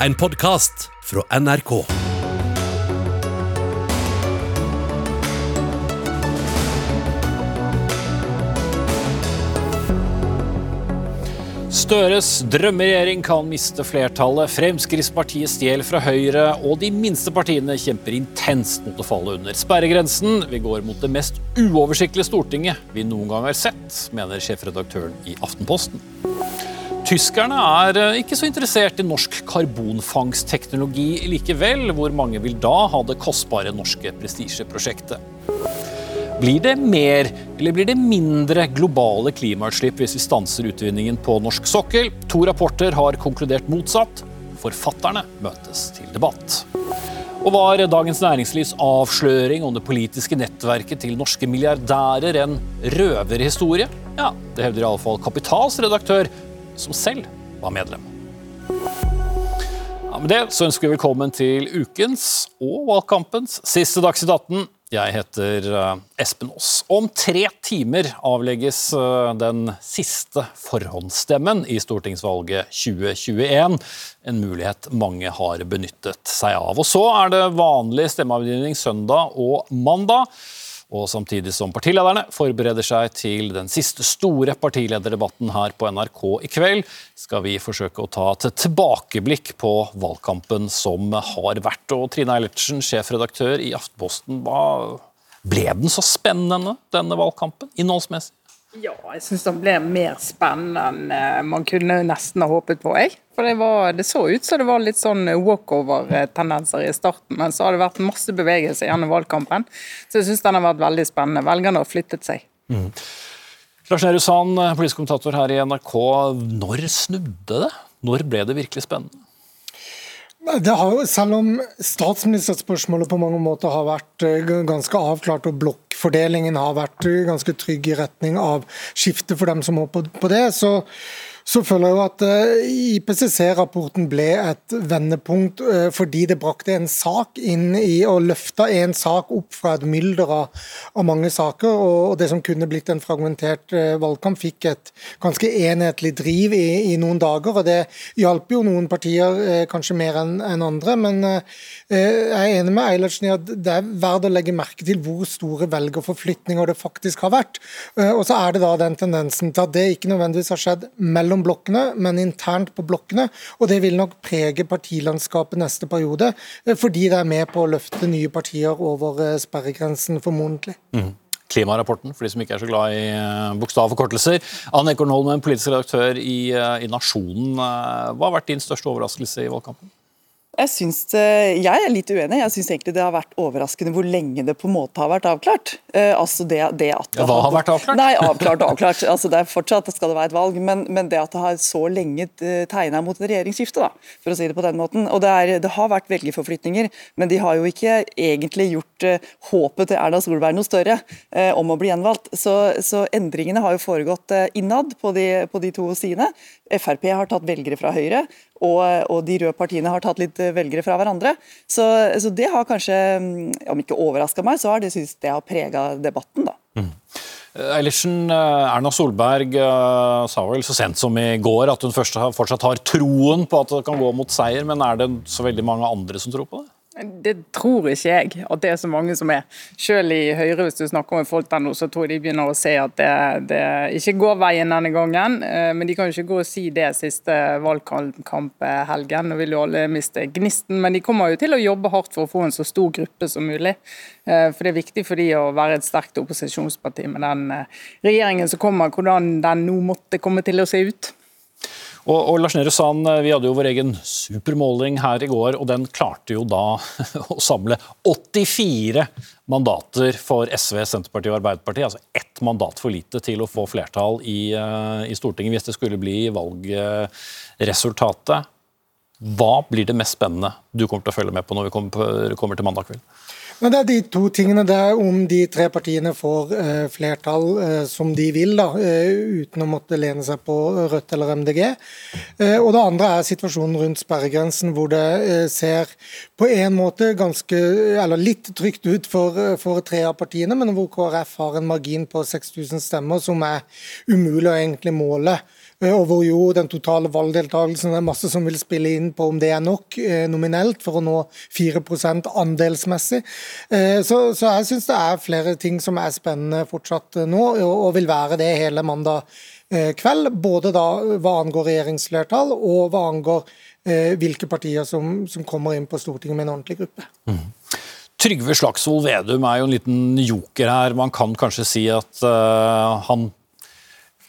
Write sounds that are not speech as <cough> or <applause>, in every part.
en podkast fra NRK. Støres drømmeregjering kan miste flertallet. Fremskrittspartiet stjeler fra Høyre, og de minste partiene kjemper intenst mot å falle under sperregrensen. Vi går mot det mest uoversiktlige Stortinget vi noen gang har sett, mener sjefredaktøren i Aftenposten. Tyskerne er eh, ikke så interessert i norsk karbonfangstteknologi likevel. Hvor mange vil da ha det kostbare norske prestisjeprosjektet? Blir det mer eller blir det mindre globale klimautslipp hvis vi stanser utvinningen på norsk sokkel? To rapporter har konkludert motsatt. Forfatterne møtes til debatt. Og var Dagens Næringslivs avsløring om det politiske nettverket til norske milliardærer en røverhistorie? Ja, det hevder iallfall Kapitals redaktør, som selv var medlem. Ja, med det så ønsker vi velkommen til ukens og valgkampens siste Dagsnytt 18. Jeg heter eh, Espen Aas. Om tre timer avlegges eh, den siste forhåndsstemmen i stortingsvalget 2021. En mulighet mange har benyttet seg av. Og så er det vanlig stemmeavgivning søndag og mandag. Og samtidig som partilederne forbereder seg til den siste store partilederdebatten her på NRK i kveld, skal vi forsøke å ta et tilbakeblikk på valgkampen som har vært. Og Trine Eilertsen, sjefredaktør i Aftenposten, hva ble den så spennende, denne valgkampen, innholdsmessig? Ja, jeg syns den ble mer spennende enn man kunne nesten ha håpet på. jeg. For det, var, det så ut som det var litt sånn walkover-tendenser i starten, men så har det vært masse bevegelse gjennom valgkampen. Så jeg syns den har vært veldig spennende. Velgerne har flyttet seg. Mm. Lars Nehru Sand, politisk kommentator her i NRK. Når snudde det? Når ble det virkelig spennende? Jo, Selv om statsministerspørsmålet på mange måter har vært eh, ganske avklart, og blokkfordelingen har vært eh, ganske trygg i retning av skifte for dem som håper på det, så så føler jeg jo at eh, IPCC-rapporten ble et vendepunkt eh, fordi det brakte en sak inn i og løfta en sak opp fra et mylder av, mange saker. Og det som kunne blitt en fragmentert eh, valgkamp, fikk et ganske enhetlig driv i, i noen dager. og Det hjalp jo noen partier kanskje mer enn andre, men jeg er enig med Eilertsen i at det er verdt å legge merke til hvor store velgerforflytninger det faktisk har vært. Og så er det da den tendensen til at det ikke nødvendigvis har skjedd mellom mellom blokkene, men internt på blokkene. Og det vil nok prege partilandskapet neste periode, eh, fordi det er med på å løfte nye partier over eh, sperregrensen, formodentlig. Mm. Klimarapporten, for de som ikke er så glad i eh, bokstavforkortelser. Anne Ekornholmen, politisk redaktør i, i Nasjonen. Hva har vært din største overraskelse i valgkampen? Jeg, synes, jeg er litt uenig. Jeg syns egentlig det har vært overraskende hvor lenge det på en måte har vært avklart. Eh, altså det, det at det Hva har, vært avklart? Nei, avklart avklart. Altså det er Fortsatt skal det være et valg, men, men det at det har så lenge eh, tegna mot et regjeringsskifte, da, for å si det på den måten. Og det, er, det har vært velgerforflytninger, men de har jo ikke egentlig gjort uh, håpet til Erna Solberg noe større uh, om å bli gjenvalgt. Så, så, endringene har jo foregått uh, innad på de, på de to sidene. Frp har tatt velgere fra Høyre, og, og, de røde partiene har tatt litt velgere fra hverandre. Så, så det har kanskje, mm, om ikke overraska meg, så har det synes det har prega debatten. da. Mm. Eilertsen, eh, Erna Solberg uh, sa vel så sent som i går at hun fortsatt har troen på at det kan gå mot seier, men er det så veldig mange andre som tror på det? Det tror ikke jeg, at det er så mange som er. Selv i Høyre, hvis du snakker med folk der nå, så tror jeg de begynner å se at det, det ikke går veien denne gangen. Eh, men de kan jo ikke gå og si det siste valgkamphelgen. Nå vil jo alle miste gnisten. Men de kommer jo til å jobbe hardt for å få en så stor gruppe som mulig. Eh, for det er viktig for de å være et sterkt opposisjonsparti med den eh, regjeringen som kommer, hvordan den nå måtte komme til å se ut. Og, og Lars Nehru Sand, eh, Vi hadde jo vår egen supermåling her i går, og den klarte jo da <laughs> å samle 84 mandater for SV, Senterpartiet og Arbeiderpartiet. Altså ett mandat for lite til å få flertall i, eh, i Stortinget hvis det skulle bli valgresultatet. Hva blir det mest spennende du kommer til å følge med på når vi kommer til mandag kveld? Men det er de to tingene. Det er om de tre partiene får eh, flertall eh, som de vil, da, eh, uten å måtte lene seg på Rødt eller MDG. Og det andre er situasjonen rundt sperregrensen, hvor det ser på en måte ganske, eller litt trygt ut for, for tre av partiene, men hvor KrF har en margin på 6000 stemmer som er umulig å egentlig måle og hvor jo den totale valgdeltakelsen er masse som vil spille inn på om det er nok eh, nominelt for å nå 4 andelsmessig. Så, så jeg syns det er flere ting som er spennende fortsatt nå, og vil være det hele mandag kveld. Både da hva angår regjeringsflertall og hva angår hvilke partier som, som kommer inn på Stortinget med en ordentlig gruppe. Mm. Trygve Slagsvold Vedum er jo en liten joker her. Man kan kanskje si at uh, han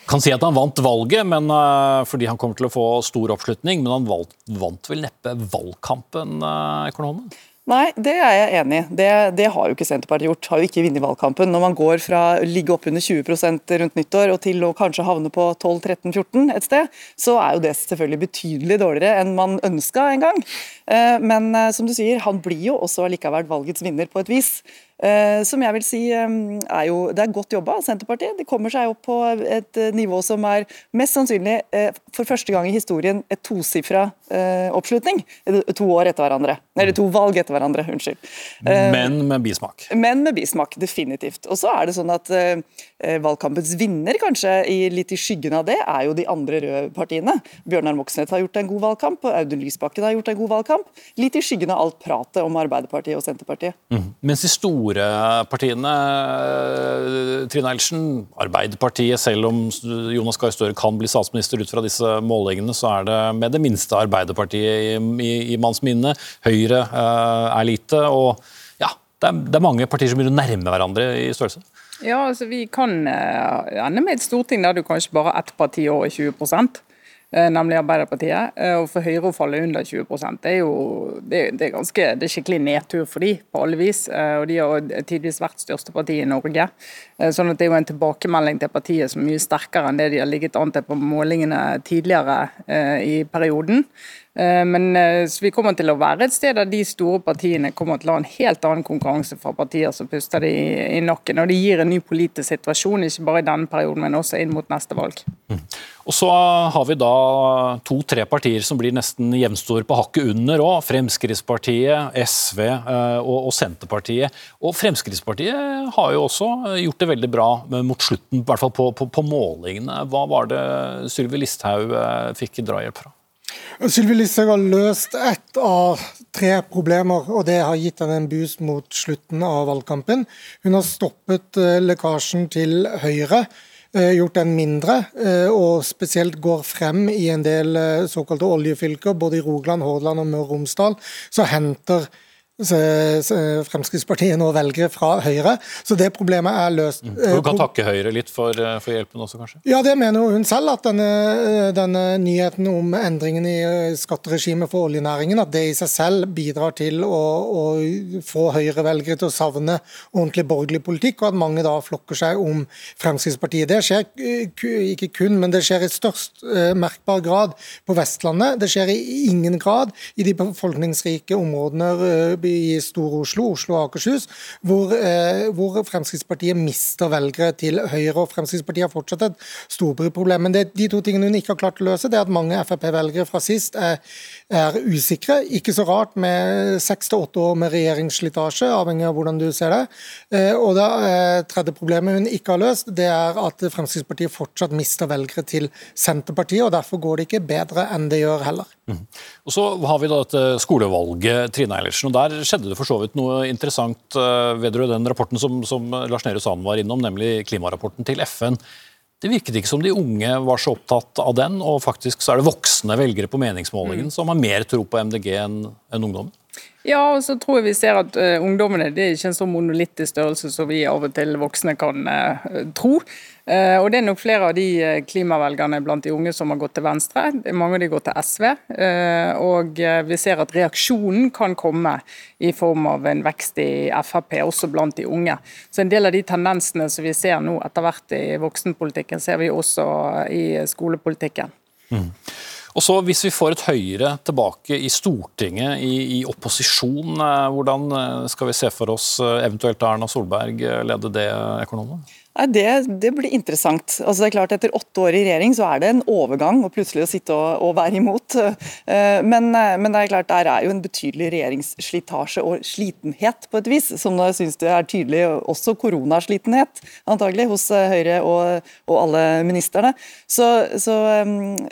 kan si at han vant valget men, uh, fordi han kommer til å få stor oppslutning, men han valgt, vant vel neppe valgkampen, uh, økonomen? Nei, det er jeg enig i. Det, det, har jo ikke Senterpartiet gjort. Har jo ikke vunnet valgkampen. Når man går fra å ligge oppunder 20% rundt nyttår og til å kanskje havne på 12-13-14 et sted, så er jo det selvfølgelig betydelig dårligere enn man ønska en gang. Eh, men eh, som du sier, han blir jo også allikevel valgets vinner på et vis. Eh, som jeg vil si er jo Det er godt jobba av Senterpartiet. De kommer seg opp på et nivå som er mest sannsynlig for første gang i historien et tosifra oppslutning. To år etter hverandre. Eller to valg etter hverandre, unnskyld. Men med bismak. Men med bismak, definitivt. Og så er det sånn at valgkampens vinner, kanskje i, litt i skyggen av det, er jo de andre røde partiene. Bjørnar Moxnes har gjort en god valgkamp, og Audun Lysbakken har gjort en god valgkamp. Litt i skyggen av alt pratet om Arbeiderpartiet og Senterpartiet. Mm. Mens de store partiene, eh, Trine Eilertsen, Arbeiderpartiet, selv om Jonas Gahr Støre kan bli statsminister ut fra disse målingene, så er det med det minste Arbeiderpartiet i, i, i manns minne. Høyre uh, er lite. og ja, det er, det er mange partier som begynner å nærme hverandre i størrelse. Ja, altså Vi kan uh, ende med et storting der du kanskje bare har ett parti over 20 Eh, nemlig Arbeiderpartiet. Eh, og for Høyre å falle under 20% det er jo det, er ganske, det er skikkelig nedtur for de på alle vis. Eh, og De har tidvis vært største parti i Norge. sånn at Det er jo en tilbakemelding til partiet som er mye sterkere enn det de har ligget an til på målingene tidligere i perioden. Eh, men eh, vi kommer til å være et sted der de store partiene kommer til å ha en helt annen konkurranse fra partier som puster de i nakken. Og det gir en ny politisk situasjon, ikke bare i denne perioden, men også inn mot neste valg. Mm. Og Så har vi da to-tre partier som blir nesten jevnstore på hakket under òg. Fremskrittspartiet, SV og, og, Senterpartiet. Og Fremskrittspartiet har jo også gjort det veldig bra mot slutten, i hvert fall på, på, på målingene. Hva var det Sylvi Listhaug fikk drahjelp fra? Sylvi Listhaug har løst ett av tre problemer, og det har gitt henne en boost mot slutten av valgkampen. Hun har stoppet eh, lekkasjen til Høyre eh, gjort den mindre, eh, og spesielt går frem i en del såkalte oljefylker, både i Rogaland, Hordaland og Møre og Romsdal, så henter Fremskrittspartiet nå velgere fra Høyre. Så det problemet er løst. Mm. Du kan takke Høyre litt for, eh, for, hjelpen også, kanskje? Ja, det mener hun selv. At denne, denne nyheten om endringen i eh, skatteregimet for oljenæringen, at det i seg selv bidrar til å, å få Høyre-velgere til å savne ordentlig borgerlig politikk, og at mange da flokker seg om Fremskrittspartiet. Det skjer ikke kun, men det skjer i størst merkbar grad på Vestlandet. Det skjer i ingen grad i de befolkningsrike områdene i Stor-Oslo, Oslo og Akershus, hvor, eh, hvor, Fremskrittspartiet mister velgere til Høyre. og Fremskrittspartiet har fortsatt et storbyproblem. Men det, de to tingene hun ikke har klart å løse, det er at mange Frp-velgere fra sist er, er, usikre. Ikke så rart med seks til åtte år med regjeringsslitasje, avhengig av hvordan du ser det. Eh, og det eh, tredje problemet hun ikke har løst, det er at Fremskrittspartiet fortsatt mister velgere til Senterpartiet, og derfor går det ikke bedre enn det gjør heller. Mm. Og Så har vi da dette skolevalget, Trine Eilertsen. og Der skjedde det for så vidt noe interessant uh, vedrørende den rapporten som, som Lars Nehru Sand var innom, nemlig klimarapporten til FN. Det virket ikke som de unge var så opptatt av den, og faktisk så er det voksne velgere på meningsmålingen mm. som har mer tro på MDG enn en ungdommen. Ja, og så tror jeg vi ser at uh, ungdommene det er ikke en så monolittisk størrelse som vi av og til voksne kan uh, tro. Uh, og Det er nok flere av de klimavelgerne blant de unge som har gått til venstre. Mange av de går til SV. og vi ser at reaksjonen kan komme i form av en vekst i Frp, også blant de unge. Så En del av de tendensene som vi ser nå etter hvert i voksenpolitikken, ser vi også i skolepolitikken. Mm. Og så Hvis vi får et Høyre tilbake i Stortinget, i, i, opposisjon, eh, hvordan eh, skal vi se for oss eh, eventuelt Erna Solberg lede det økonomen? Det, det, blir interessant. Altså det er klart Etter åtte år i regjering så er det en overgang og plutselig å sitte og, og være imot. Eh, men, eh, men, det er klart der er jo en betydelig regjeringsslitasje og slitenhet på et vis, som jeg syns det er tydelig. Også koronaslitenhet antagelig hos eh, Høyre og, og alle ministrene. Så, så,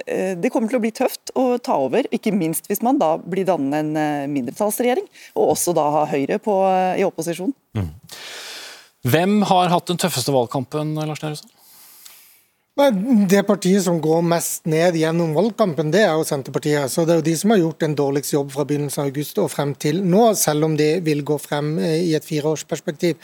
det kommer til å bli tøft å ta over, ikke minst hvis man da blir dannende en mindretallsregjering, og også da ha Høyre på, i opposisjon. Mm. Hvem har hatt den tøffeste valgkampen, Lars Nehru det partiet som går mest ned gjennom valgkampen, det er jo Senterpartiet. Så Det er jo de som har gjort en dårligst jobb fra begynnelsen av august og frem til nå, selv om de vil gå frem eh, i et fireårsperspektiv.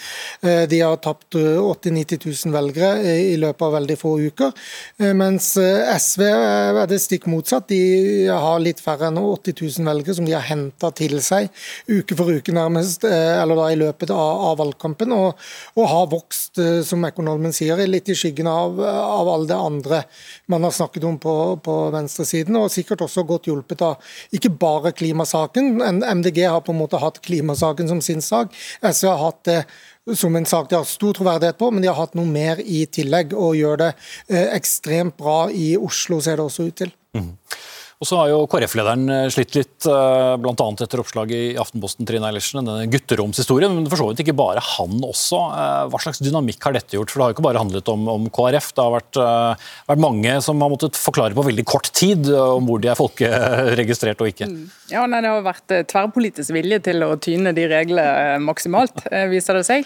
Eh, de har tapt 80 000-90 000 velgere i løpet av veldig få uker. Eh, mens SV er det stikk motsatt. De har litt færre enn 80 000 velgere som de har henta til seg uke for uke nærmest, eller da i løpet av valgkampen, og, og, har vokst, som økonomen sier, litt i skyggen av, av alle all det andre man har snakket om på, på venstresiden, og sikkert også godt hjulpet av ikke bare klimasaken. MDG har på en måte hatt klimasaken som sin sak. SV har hatt det som en sak de har stor troverdighet på, men de har hatt noe mer i tillegg, og gjør det eh, ekstremt bra i Oslo, ser det også ut til. Mm. Og så har jo KrF-lederen eh, slitt litt, eh, bl.a. etter oppslaget i Aftenposten Trine Eilertsen, denne gutteromshistorien, men for så vidt ikke bare han også. Eh, hva slags dynamikk har dette gjort? For Det har jo ikke bare handlet om, om KrF. Det har vært, vært, mange som har måttet forklare på veldig kort tid om hvor de er folkeregistrert og ikke. Mm. Ja, nei, Det har vært tverrpolitisk vilje til å tyne de reglene maksimalt, viser det seg.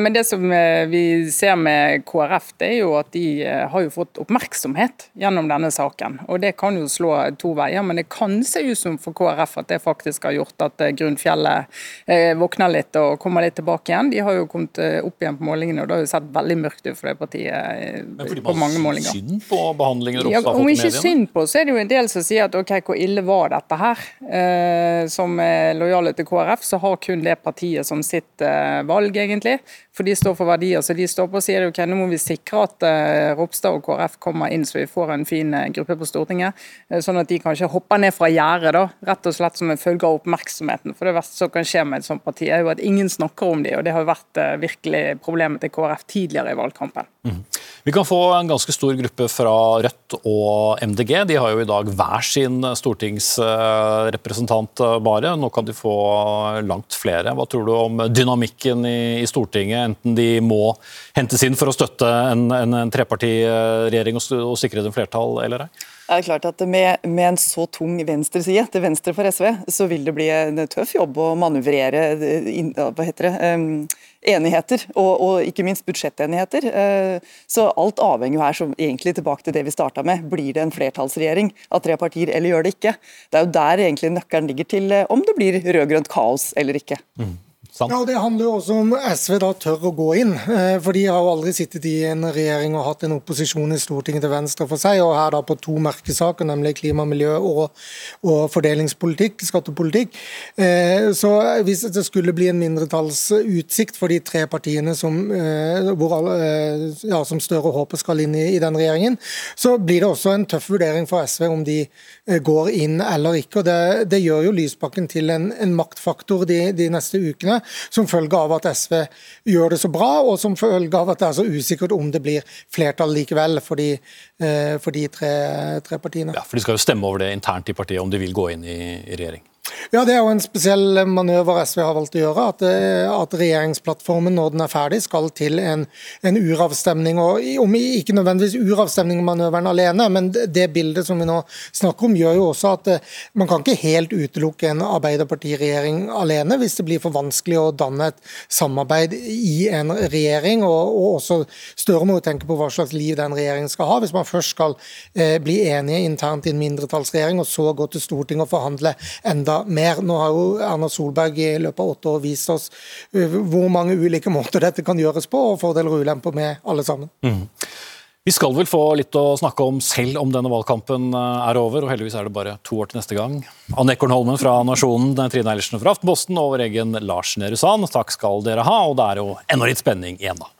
Men det som vi ser med KrF, det er jo at de har jo fått oppmerksomhet gjennom denne saken. Og det kan jo slå to veier, men det kan se ut som for KrF at det faktisk har gjort at eh, Grunnfjellet eh, våkner litt og kommer litt tilbake igjen. De har jo kommet eh, opp igjen på målingene, og det har jo sett veldig mørkt ut for det partiet på mange målinger. Men fordi man synd på behandlingen ja, Om ikke synd på, så er det jo en del som sier at ok, hvor ille var dette her? Som er lojale til KrF, så har kun det partiet som sitt valg, egentlig. For de står for verdier. Så de står på og sier ok, nå må vi sikre at uh, Ropstad og KrF kommer inn, så vi får en fin uh, gruppe på Stortinget. Uh, sånn at de kanskje hopper ned fra gjerdet, rett og slett som en følge av oppmerksomheten. For det verste som kan skje med et sånt parti, er jo at ingen snakker om de, og det har vært virkelig problemet til KrF tidligere i valgkampen. Mm. Vi kan få en ganske stor gruppe fra Rødt og MDG. De har jo i dag hver sin stortingsrepresentant bare. Nå kan de få langt flere. Hva tror du om dynamikken i Stortinget, enten de må hentes inn for å støtte en, en, en trepartiregjering og, og sikre dem flertall eller ei? Det er klart at med, med, en så tung venstreside til venstre for SV, så vil det bli en tøff jobb å manøvrere hva heter det, um, enigheter, og, og, ikke minst budsjettenigheter. Uh, så alt avhenger jo her, som egentlig tilbake til det vi starta med. Blir det en flertallsregjering av tre partier, eller gjør det ikke? Det er jo der egentlig nøkkelen ligger til om det blir rød-grønt kaos eller ikke. Mm. Sant? Ja, Det handler jo også om SV da tør å gå inn. Eh, for de har jo aldri sittet i en regjering og hatt en opposisjon i Stortinget til venstre for seg, og her da på to merkesaker, nemlig klima, miljø og, og fordelingspolitikk, skattepolitikk. Eh, så hvis det skulle bli en mindretallsutsikt for de tre partiene som, eh, alle, ja, som Støre håper skal inn i, i den regjeringen, så blir det også en tøff vurdering for SV om de går inn eller ikke. og Det, det gjør jo Lysbakken til en, en maktfaktor de, de neste ukene som følge av at SV gjør det så bra, og som følge av at det er så usikkert om det blir flertall likevel for de, eh, for de tre, tre, partiene. Ja, for De skal jo stemme over det internt i partiet om de vil gå inn i, i regjering. Ja, Det er jo en spesiell manøver SV har valgt å gjøre. At, eh, at regjeringsplattformen når den er ferdig skal til en, en uravstemning. og om Ikke nødvendigvis uravstemning-manøveren alene, men det bildet som vi nå snakker om, gjør jo også at eh, man kan ikke helt utelukke en Arbeiderpartiregjering alene hvis det blir for vanskelig å danne et samarbeid i en regjering. og, og også Støre må jo tenke på hva slags liv den regjeringen skal ha. Hvis man først skal eh, bli enige internt i en mindretallsregjering, og så gå til Stortinget og forhandle enda mer. Nå har jo Erna Solberg i løpet av åtte år vist oss uh, hvor mange ulike måter dette kan gjøres på, og fordeler og ulemper med alle sammen. Mm. Vi skal vel få litt å snakke om selv om denne valgkampen uh, er over, og heldigvis er det bare to år til neste gang. Anne Ekornholmen fra Nasjonen, Trine Eilertsen fra Aftenposten og vår egen Lars Nehru Sand, takk skal dere ha. Og det er jo enda litt spenning igjen, da.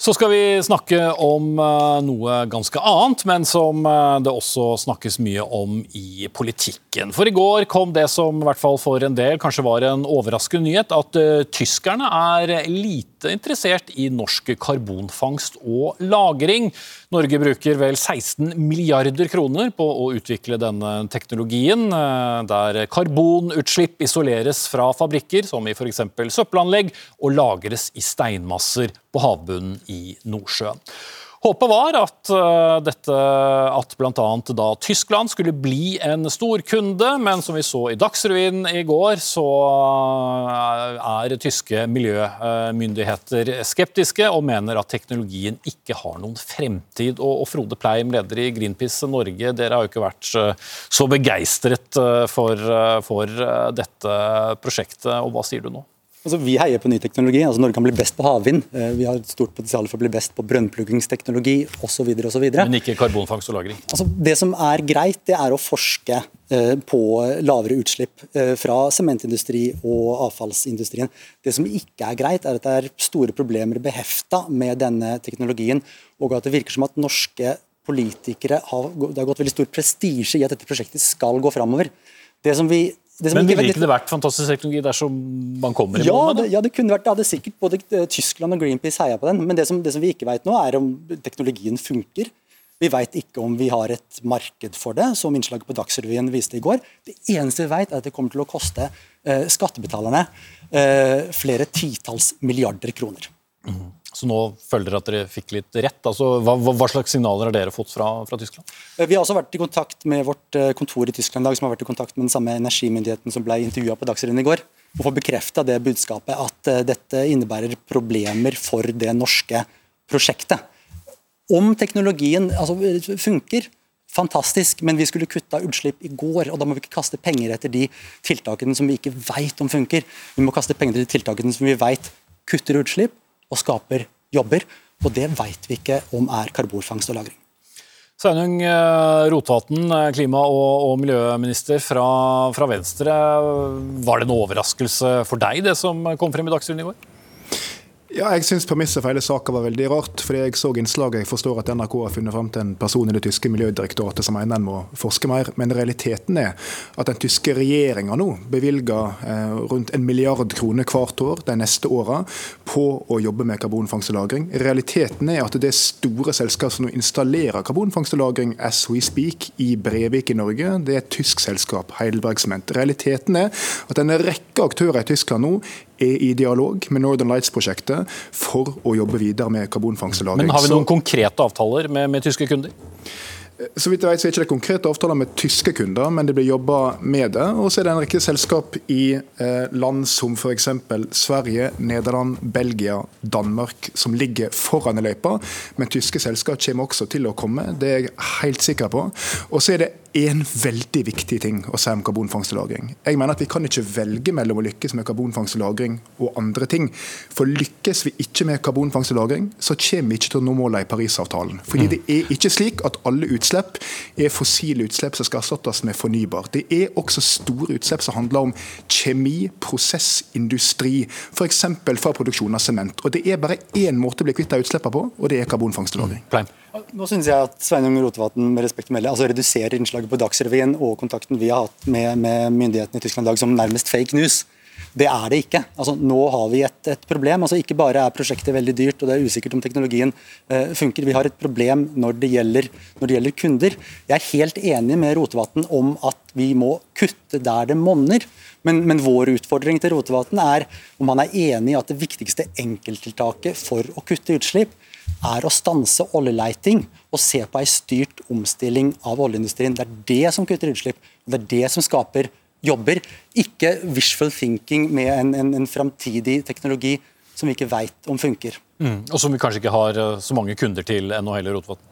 Så skal vi snakke om eh, noe ganske annet, men som eh, det også snakkes mye om i politikken. For i går kom det som i hvert fall for en del kanskje var en overraskende nyhet, at uh, tyskerne er lite interessert i norsk karbonfangst og -lagring. Norge bruker vel 16 milliarder kroner på å utvikle denne teknologien, der karbonutslipp isoleres fra fabrikker, som i f.eks. søppelanlegg, og lagres i steinmasser på havbunnen i Nordsjøen. Håpet var at uh, dette, at bl.a. da Tyskland skulle bli en storkunde, men som vi så i Dagsrevyen i går, så uh, er tyske miljømyndigheter skeptiske og mener at teknologien ikke har noen fremtid. Og, Frode Pleim, leder i Greenpeace Norge, dere har jo ikke vært uh, så begeistret for, for dette prosjektet, og hva sier du nå? Altså, vi heier på ny teknologi. altså Norge kan bli best på havvind. Eh, vi har et stort potensial for å bli best på brønnpluggingsteknologi osv. Men ikke karbonfangst og -lagring? Altså, det som er greit, det er å forske eh, på lavere utslipp eh, fra sementindustri og avfallsindustrien. Det som ikke er greit, er at det er store problemer behefta med denne teknologien, og at det virker som at norske politikere har, det har gått veldig stor prestisje i at dette prosjektet skal gå framover. Det som vi men ville ikke det vært fantastisk teknologi dersom man kommer i ja, mål med det? Ja, det kunne vært det. hadde sikkert både eh, Tyskland og Greenpeace heia på den. Men det som, det som vi ikke vet nå, er om teknologien funker. Vi vet ikke om vi har et marked for det, som innslaget på Dagsrevyen viste i går. Det eneste vi vet, er at det kommer til å koste eh, skattebetalerne eh, flere titalls milliarder kroner. Mm. Så nå føler dere at dere fikk litt rett. Altså, hva, hva, slags signaler har dere fått fra, fra, Tyskland? Eh, vi har også vært i kontakt med vårt eh, kontor i Tyskland dag, som har vært i kontakt med den samme energimyndigheten som ble intervjua på Dagsrevyen i går. Og får bekrefta det budskapet at uh, dette innebærer problemer for det norske prosjektet. Om teknologien altså, funker, fantastisk, men vi skulle kutta utslipp i går. og Da må vi ikke kaste penger etter de tiltakene som vi ikke veit om funker. Vi må kaste penger etter de tiltakene som vi veit kutter utslipp og skaper jobber. Og det vet vi ikke om er karbonfangst og -lagring. Sveinung Rotaten, Rotevatn, eh, klima- og, og miljøminister fra, fra, Venstre. Var det en overraskelse for deg, det som kom frem i Dagsrevyen i går? Ja, jeg syns premisset for hele saka var veldig rart. fordi Jeg så innslaget. Jeg forstår at NRK har funnet fram til en person i det tyske miljødirektoratet som mener en må forske mer. Men realiteten er at den tyske regjeringa nå bevilger eh, rundt en milliard kroner hvert år de neste åra på å jobbe med karbonfangst og -lagring. Realiteten er at det store selskap som nå installerer karbonfangst og -lagring as we speak i Brevik i Norge. Det er et tysk selskap, Heidelberg Cement. Realiteten er at en rekke aktører i Tyskland nå er i dialog med Northern Lights-prosjektet for å jobbe videre med karbonfangst og -lagring. Men Har vi noen konkrete avtaler med, med tyske kunder? Så vidt jeg vet, så er ikke det konkrete avtaler med tyske kunder, men det blir jobba med det. Og så er det en rekke selskap i eh, land som f.eks. Sverige, Nederland, Belgia, Danmark som ligger foran i løypa. Men tyske selskap kommer også til å komme, det er jeg helt sikker på. Og så er det en veldig viktig ting å si om karbonfangst og -lagring. Jeg mener at Vi kan ikke velge mellom å lykkes med karbonfangst og -lagring og andre ting. For lykkes vi ikke med karbonfangst og -lagring, så kommer vi ikke til å nå målene i Parisavtalen. Fordi mm. det er ikke slik at alle utslipp er fossile utslipp som skal erstattes med fornybar. Det er også store utslipp som handler om kjemi, prosess, industri, f.eks. fra produksjon av sement. Og Det er bare én måte å bli kvitt de utslippene på, og det er karbonfangst og -lagring. Nå synes jeg at Sveinung Rotevatn med respekt å melde, altså reduserer innslaget på Dagsrevyen og kontakten vi har hatt med, med myndighetene i Tyskland i dag som nærmest fake news. Det er det ikke. Altså, nå har vi et, et, problem. Altså, ikke bare er prosjektet veldig dyrt og det er usikkert om teknologien eh, funker. Vi har et problem når det, gjelder, når det, gjelder, kunder. Jeg er helt enig med Rotevatn om at vi må kutte der det monner. Men, men vår utfordring til Rotevatn er om han er enig i at det viktigste enkelttiltaket for å kutte utslipp er å stanse oljeleiting og se på ei styrt omstilling av oljeindustrien. Det er det som kutter utslipp, det er det som skaper jobber. Ikke wishful thinking med en, en, en framtidig teknologi som vi ikke veit om funker. Mm, og som vi kanskje ikke har eh, så mange kunder til ennå heller, Rotevatn?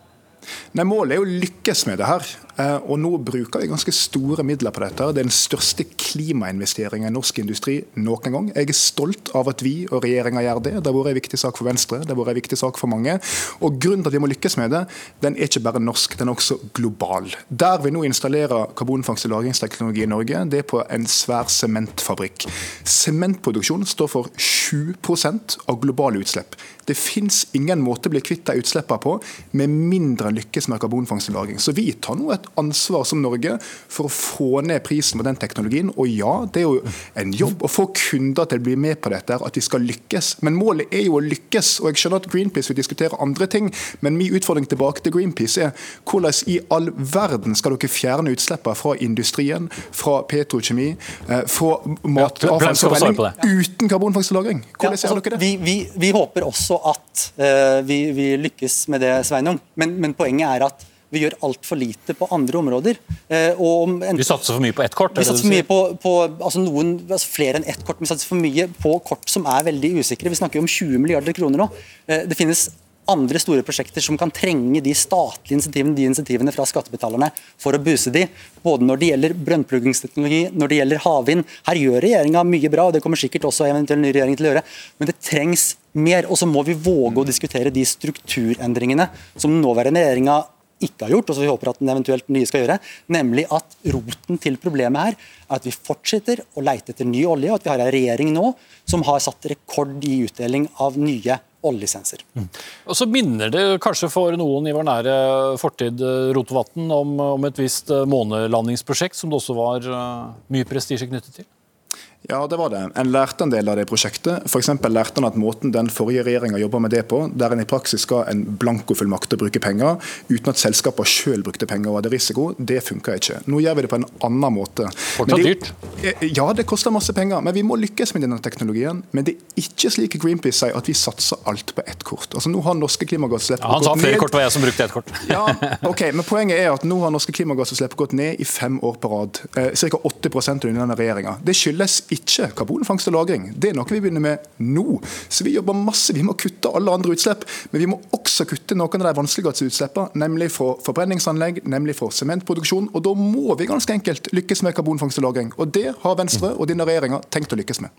Nei, Målet er å lykkes med det her. Eh, og Nå bruker vi ganske store midler på dette. Det er den største klimainvesteringen i norsk industri noen gang. Jeg er stolt av at vi og regjeringa gjør det. Det har vært en viktig sak for Venstre, det har vært en viktig sak for mange. Og Grunnen til at vi må lykkes med det, den er ikke bare norsk, den er også global. Der vi nå installerer karbonfangst- og lagringsteknologi i Norge, det er på en svær sementfabrikk. Sementproduksjon står for 7% av globale utslipp. Det fins ingen måte å bli kvitt de utslippene på med mindre en lykkes med karbonfangst og -lagring. Så vi tar nå et ansvar som Norge for å få ned prisen på den teknologien. Og ja, det er jo en jobb å få kunder til å bli med på dette, at vi skal lykkes. Men målet er jo å lykkes. Og jeg skjønner at Greenpeace vil diskutere andre ting, men min utfordring tilbake til Greenpeace er hvordan i all verden skal dere fjerne utslippene fra industrien, fra petrokjemi, eh, fra matavfallsforbrenning uten karbonfangst og -lagring? Hvordan altså, dere det? Vi, vi, vi, håper også at uh, vi, vi, lykkes med det, Sveinung. Men, men poenget er at vi gjør altfor lite på andre områder. Eh, en, vi satser for mye på ett kort? Vi satser for mye på, på altså noen, altså flere enn ett kort. Vi satser for mye på kort som er veldig usikre. Vi snakker om 20 milliarder kroner nå. Eh, det finnes andre store prosjekter som kan trenge de statlige insentivene, de insentivene fra skattebetalerne for å buse de, både når det gjelder brønnpluggingsteknologi, når det gjelder havvind. Her gjør regjeringa mye bra, og det kommer sikkert også eventuell ny regjering til å gjøre, men det trengs mer. Og så må vi våge å diskutere de strukturendringene som den nåværende regjeringa ikke har gjort, og som vi håper at den eventuelt nye skal gjøre, nemlig at roten til problemet her er at vi fortsetter å leite etter ny olje, og at vi har en regjering nå som har satt rekord i utdeling av nye oljelisenser. Mm. Og så minner det kanskje for noen i vår nære fortid eh, Rotevatn om, om et visst eh, månelandingsprosjekt som det også var eh, mye prestisje knyttet til? Ja, det var det. En lærte en del av det prosjektet. F.eks. lærte en at måten den forrige regjeringa jobba med det på, der en i praksis ga en blankofullmakt til å bruke penger uten at selskapene sjøl brukte penger og hadde risiko, det funka ikke. Nå gjør vi det på en annen måte. Fortsatt dyrt? Eh, ja, det koster masse penger, men vi må lykkes med denne teknologien. Men det er ikke slik Greenpeace sier, at vi satser alt på ett kort. Altså Nå har norske klimagassutslipp ja, Han sa flere kort var jeg som brukte ett kort. ja, <laughs> ok, men Poenget er at nå har norske klimagassutslipp gått ned i fem år på rad. Eh, Ca. 80 under denne regjeringa. Det skyldes ikke karbonfangst og -lagring. Det er noe vi begynner med nå. Så vi jobber masse. Vi må kutte alle andre utslipp, men vi må også kutte noen av de vanskeligste utslippene, nemlig fra forbrenningsanlegg, nemlig fra sementproduksjon. Og da må vi ganske enkelt lykkes med karbonfangst og -lagring. Og det har Venstre og denne regjeringa tenkt å lykkes med.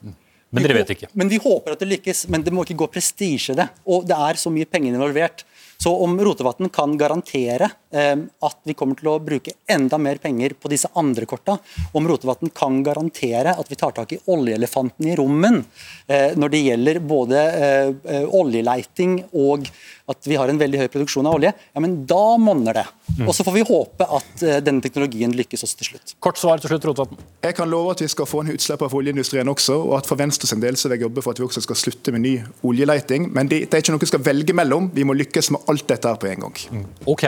Men dere vet ikke? Men Vi håper at det lykkes, men det må ikke gå prestisje i det. Og det er så mye penger involvert. Så om Rotevatn kan garantere at vi kommer til å bruke enda mer penger på disse andre korta, om Rotevatn kan garantere at vi tar tak i oljeelefanten i rommen eh, når det gjelder både eh, eh oljeleiting og at vi har en veldig høy produksjon av olje, ja, men da monner det. Mm. Og Så får vi håpe at denne teknologien lykkes også til slutt. Kort svar til slutt, Rotevatn. Jeg kan love at vi skal få ned utslippene fra oljeindustrien også, og at for Venstres del så vil jeg jobbe for at vi også skal slutte med ny oljeleiting. Men det, det er ikke noe vi skal velge mellom. Vi må lykkes med alt dette her på en gang. Mm. Ok,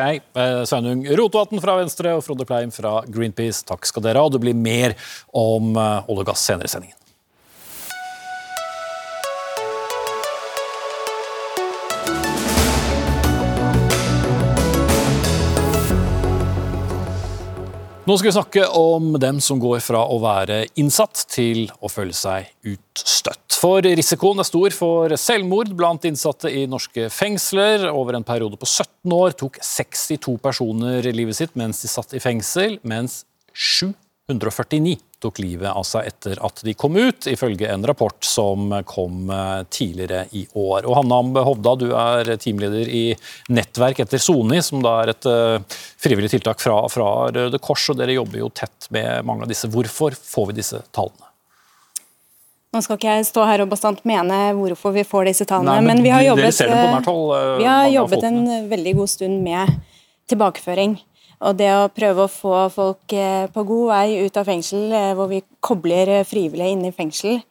Sveinung Rotevatn fra Venstre og Frode Pleim fra Greenpeace, takk skal dere ha. Det blir mer om uh, olje og gass senere i sendingen. Nå skal vi snakke om dem som går fra å være innsatt til å føle seg utstøtt. For risikoen er stor for selvmord blant innsatte i norske fengsler. Over en periode på 17 år tok 62 personer livet sitt mens de satt i fengsel, mens 749 tok livet av seg etter at de kom ut, ifølge en rapport som kom eh, tidligere i år. Og Hanna Ambe Hovda, du er teamleder i Nettverk etter Soni, som da er et eh, frivillig tiltak fra, fra Røde Kors, og dere jobber jo tett med mange av disse. Hvorfor får vi disse tallene? Nå skal ikke jeg stå her og bastant mene hvorfor vi får disse tallene, Nei, men, men, vi har jobbet, eh, vi har jobbet en veldig god stund med tilbakeføring. Og det å prøve å få folk eh, på god vei ut av fengsel, eh, hvor vi kobler eh, frivillige inn i fengsel,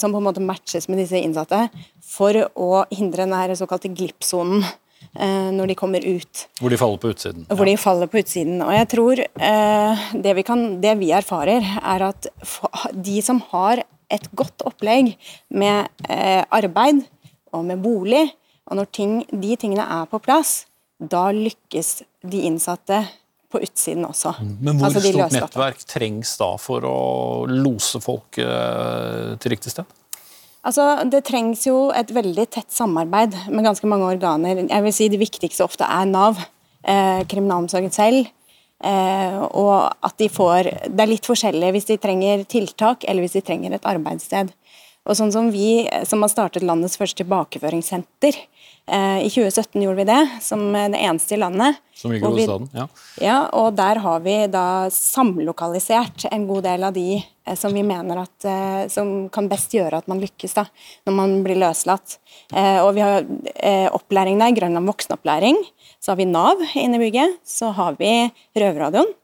som på en måte matches med disse innsatte, for å hindre den såkalte glippsonen når de kommer ut. Hvor de faller på utsiden. Hvor de faller på utsiden. Og jeg tror det vi, kan, det vi erfarer, er at de som har et godt opplegg med arbeid og med bolig, og når ting, de tingene er på plass, da lykkes de innsatte på utsiden også. Mm. Men hvor altså stort nettverk trengs da for å lose folk eh, til riktig sted? Altså, Det trengs jo et veldig tett samarbeid med ganske mange organer. Jeg vil si Det viktigste ofte er Nav, eh, kriminalomsorgen selv. Eh, og at de får Det er litt forskjellig hvis de trenger tiltak eller hvis de trenger et arbeidssted. Og sånn som vi som har startet landets første tilbakeføringssenter, eh, i 2017 gjorde vi det, som det eneste i landet. Som ligger i hovedstaden. Ja. Ja, og der har vi da samlokalisert en god del av de eh, som vi mener at eh, som kan best gjøre at man lykkes da, når man blir løslatt. Eh, og vi har eh, opplæring der, Grønland voksenopplæring. Så har vi Nav inne i bygget. Så har vi Røverradioen.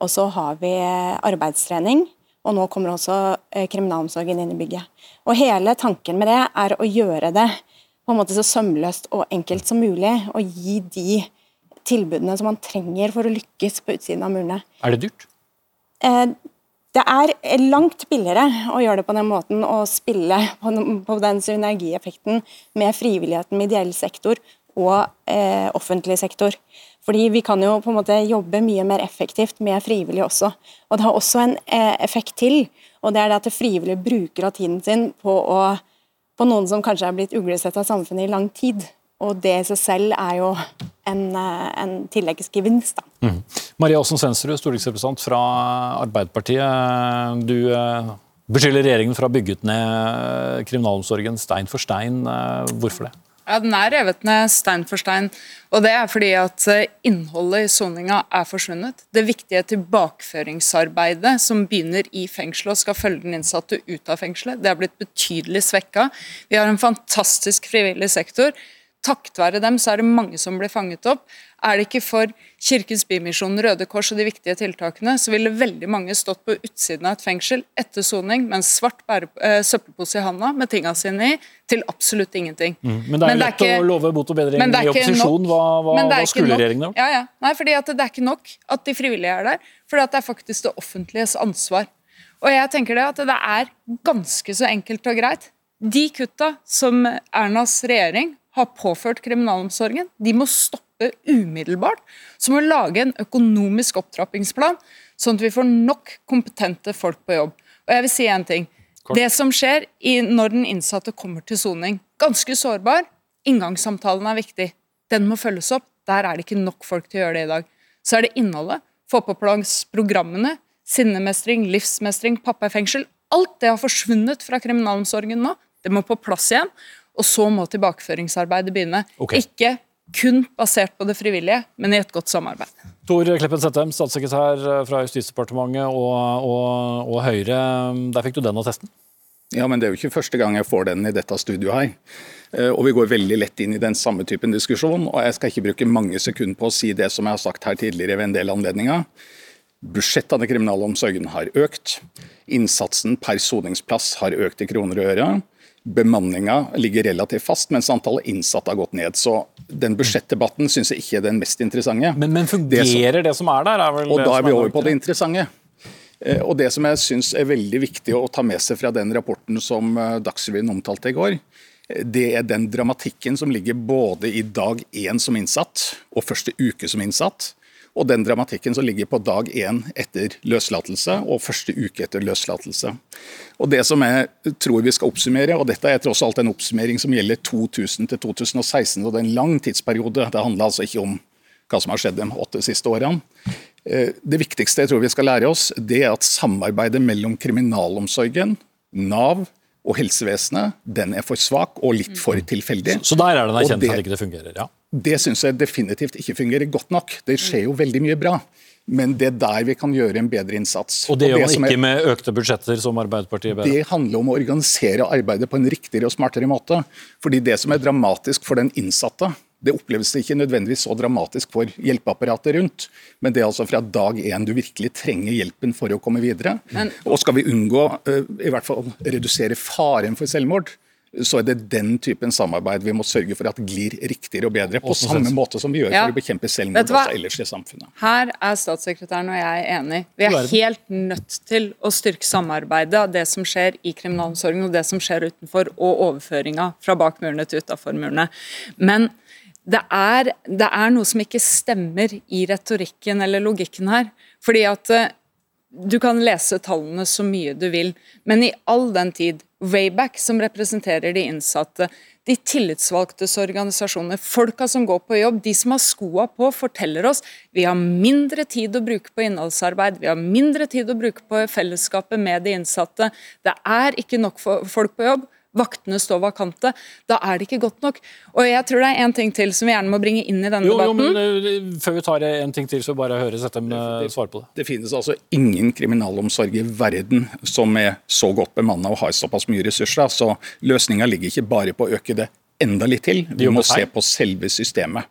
Og så har vi eh, arbeidstrening. Og nå kommer også eh, kriminalomsorgen inn i bygget. Og hele tanken med det er å gjøre det på en måte så sømløst og enkelt som mulig. Og gi de tilbudene som man trenger for å lykkes på utsiden av murene. Er det dyrt? Eh, Det er langt billigere å gjøre det på den måten og spille på den, på den synergieffekten med frivilligheten, med ideell sektor og eh, offentlig sektor. Fordi Vi kan jo på en måte jobbe mye mer effektivt med frivillige også. Og Det har også en eh, effekt til, og det er det at frivillige bruker av tiden sin på, å, på noen som kanskje er blitt uglesett av samfunnet i lang tid. Og det i seg selv er jo en, eh, en tilleggsgevinst. da. Maria Aasen Sensrud, stortingsrepresentant fra Arbeiderpartiet. Du eh, beskylder regjeringen for å ha bygget ned kriminalomsorgen stein for stein. Hvorfor det? Ja, Den er revet ned stein for stein, og det er fordi at eh, innholdet i soninga er forsvunnet. Det viktige tilbakeføringsarbeidet som begynner i fengselet og skal følge den innsatte ut av fengselet, det er blitt betydelig svekka. Vi har en fantastisk frivillig sektor. Takket være dem så er det mange som blir fanget opp. Er det ikke for Kirkens Bymisjon, Røde Kors og de viktige tiltakene, så ville veldig mange stått på utsiden av et fengsel etter soning med en svart bære, eh, søppelpose i handa med tinga sine i, til absolutt ingenting. Mm. Men det er lett å love bot og bedring men er i opposisjon. Hva, hva, Men det er hva skulle regjeringen gjort? Ja, ja. Nei, fordi at det er ikke nok at de frivillige er der, for det er faktisk det offentliges ansvar. Og jeg tenker det at det er ganske så enkelt og greit. De kutta som Ernas regjering har påført kriminalomsorgen, de må stoppe umiddelbart. Så må vi lage en økonomisk opptrappingsplan, sånn at vi får nok kompetente folk på jobb. Og jeg vil si en ting. Det som skjer i, når den innsatte kommer til soning, ganske sårbar. Inngangssamtalen er viktig. Den må følges opp. Der er det ikke nok folk til å gjøre det i dag. Så er det innholdet. Få på plass programmene. Sinnemestring, livsmestring, pappa i fengsel. Alt det har forsvunnet fra kriminalomsorgen nå. Det må på plass igjen. Og så må tilbakeføringsarbeidet begynne. Okay. Ikke kun basert på det frivillige, men i et godt samarbeid. Tor Kleppen Settem, statssekretær fra Justisdepartementet og, og, og Høyre. Der fikk du den attesten. Ja, men det er jo ikke første gang jeg får den i dette studioet her. Eh, Og vi går veldig lett inn i den samme typen diskusjon. Og jeg skal ikke bruke mange sekunder på å si det som jeg har sagt her tidligere ved en del anledninger. Budsjettene i kriminalomsorgen har økt. Innsatsen per soningsplass har økt i kroner og øre. Bemanninga ligger relativt fast, mens antallet innsatte har gått ned. Så den budsjettdebatten syns jeg ikke er den mest interessante. Men, men fungerer det som, er der? Er Og det da er vi over på det interessante. Eh, Og Det som jeg syns er veldig viktig å ta med seg fra den rapporten som eh, Dagsrevyen omtalte i går, eh, det er den dramatikken som ligger både i dag én som innsatt og første uke som innsatt, og den dramatikken som ligger på dag én etter løslatelse og første uke etter løslatelse. Og Det som jeg tror vi skal oppsummere, og dette er tross alt en oppsummering som gjelder 2000 til 2016, og det er en lang tidsperiode, det handler altså ikke om hva som har skjedd de åtte siste årene. Eh, Det viktigste jeg tror vi skal lære oss, det er at samarbeidet mellom kriminalomsorgen, Nav og helsevesenet den er for svak og litt for tilfeldig. Så der er det en erkjennelse at det- ikke fungerer. ja. Det syns jeg definitivt ikke fungerer godt nok. Det skjer jo veldig mye bra. Men det er der vi kan gjøre en bedre innsats. Og det gjør man er- ikke med økte budsjetter, som Arbeiderpartiet ber om. det handler om å organisere arbeidet på en riktigere og smartere måte. Fordi Det som er dramatisk for den innsatte, det oppleves det ikke nødvendigvis så dramatisk for hjelpeapparatet rundt. Men det er altså fra dag én du virkelig trenger hjelpen for å komme videre. Men- og skal vi unngå, eh, i hvert fall redusere faren for selvmord, så er det den typen samarbeid vi må sørge for at glir riktigere og bedre. På samme måte som vi gjør Ja. for å bekjempe selvmord også ellers i samfunnet. Her er statssekretæren og jeg enig. Vi er er helt nødt til å styrke samarbeidet av det som skjer i kriminalomsorgen og det som skjer utenfor, og overføringa fra bak murene til utafor murene. Men det er, det er noe som ikke stemmer i retorikken eller logikken her. Fordi at eh, du kan lese tallene så mye du vil, men i all den tid Wayback, som representerer de innsatte, de tillitsvalgtes organisasjoner, folka som går på jobb, de som har skoa på, forteller oss. Vi har mindre tid å bruke på innholdsarbeid, vi har mindre tid å bruke på fellesskapet med de innsatte. Det er ikke nok folk på jobb vaktene står vakante. Da er det ikke godt nok. Og jeg tror det er en ting til som vi gjerne må bringe inn i denne jo, debatten. Jo, men uh, Før vi tar en ting til, så bare høre Settem uh, svar på det. Det finnes altså ingen kriminalomsorg i verden som er så godt bemanna og har såpass mye ressurser. Så løsninga ligger ikke bare på å øke det enda litt til. Vi må se på selve systemet.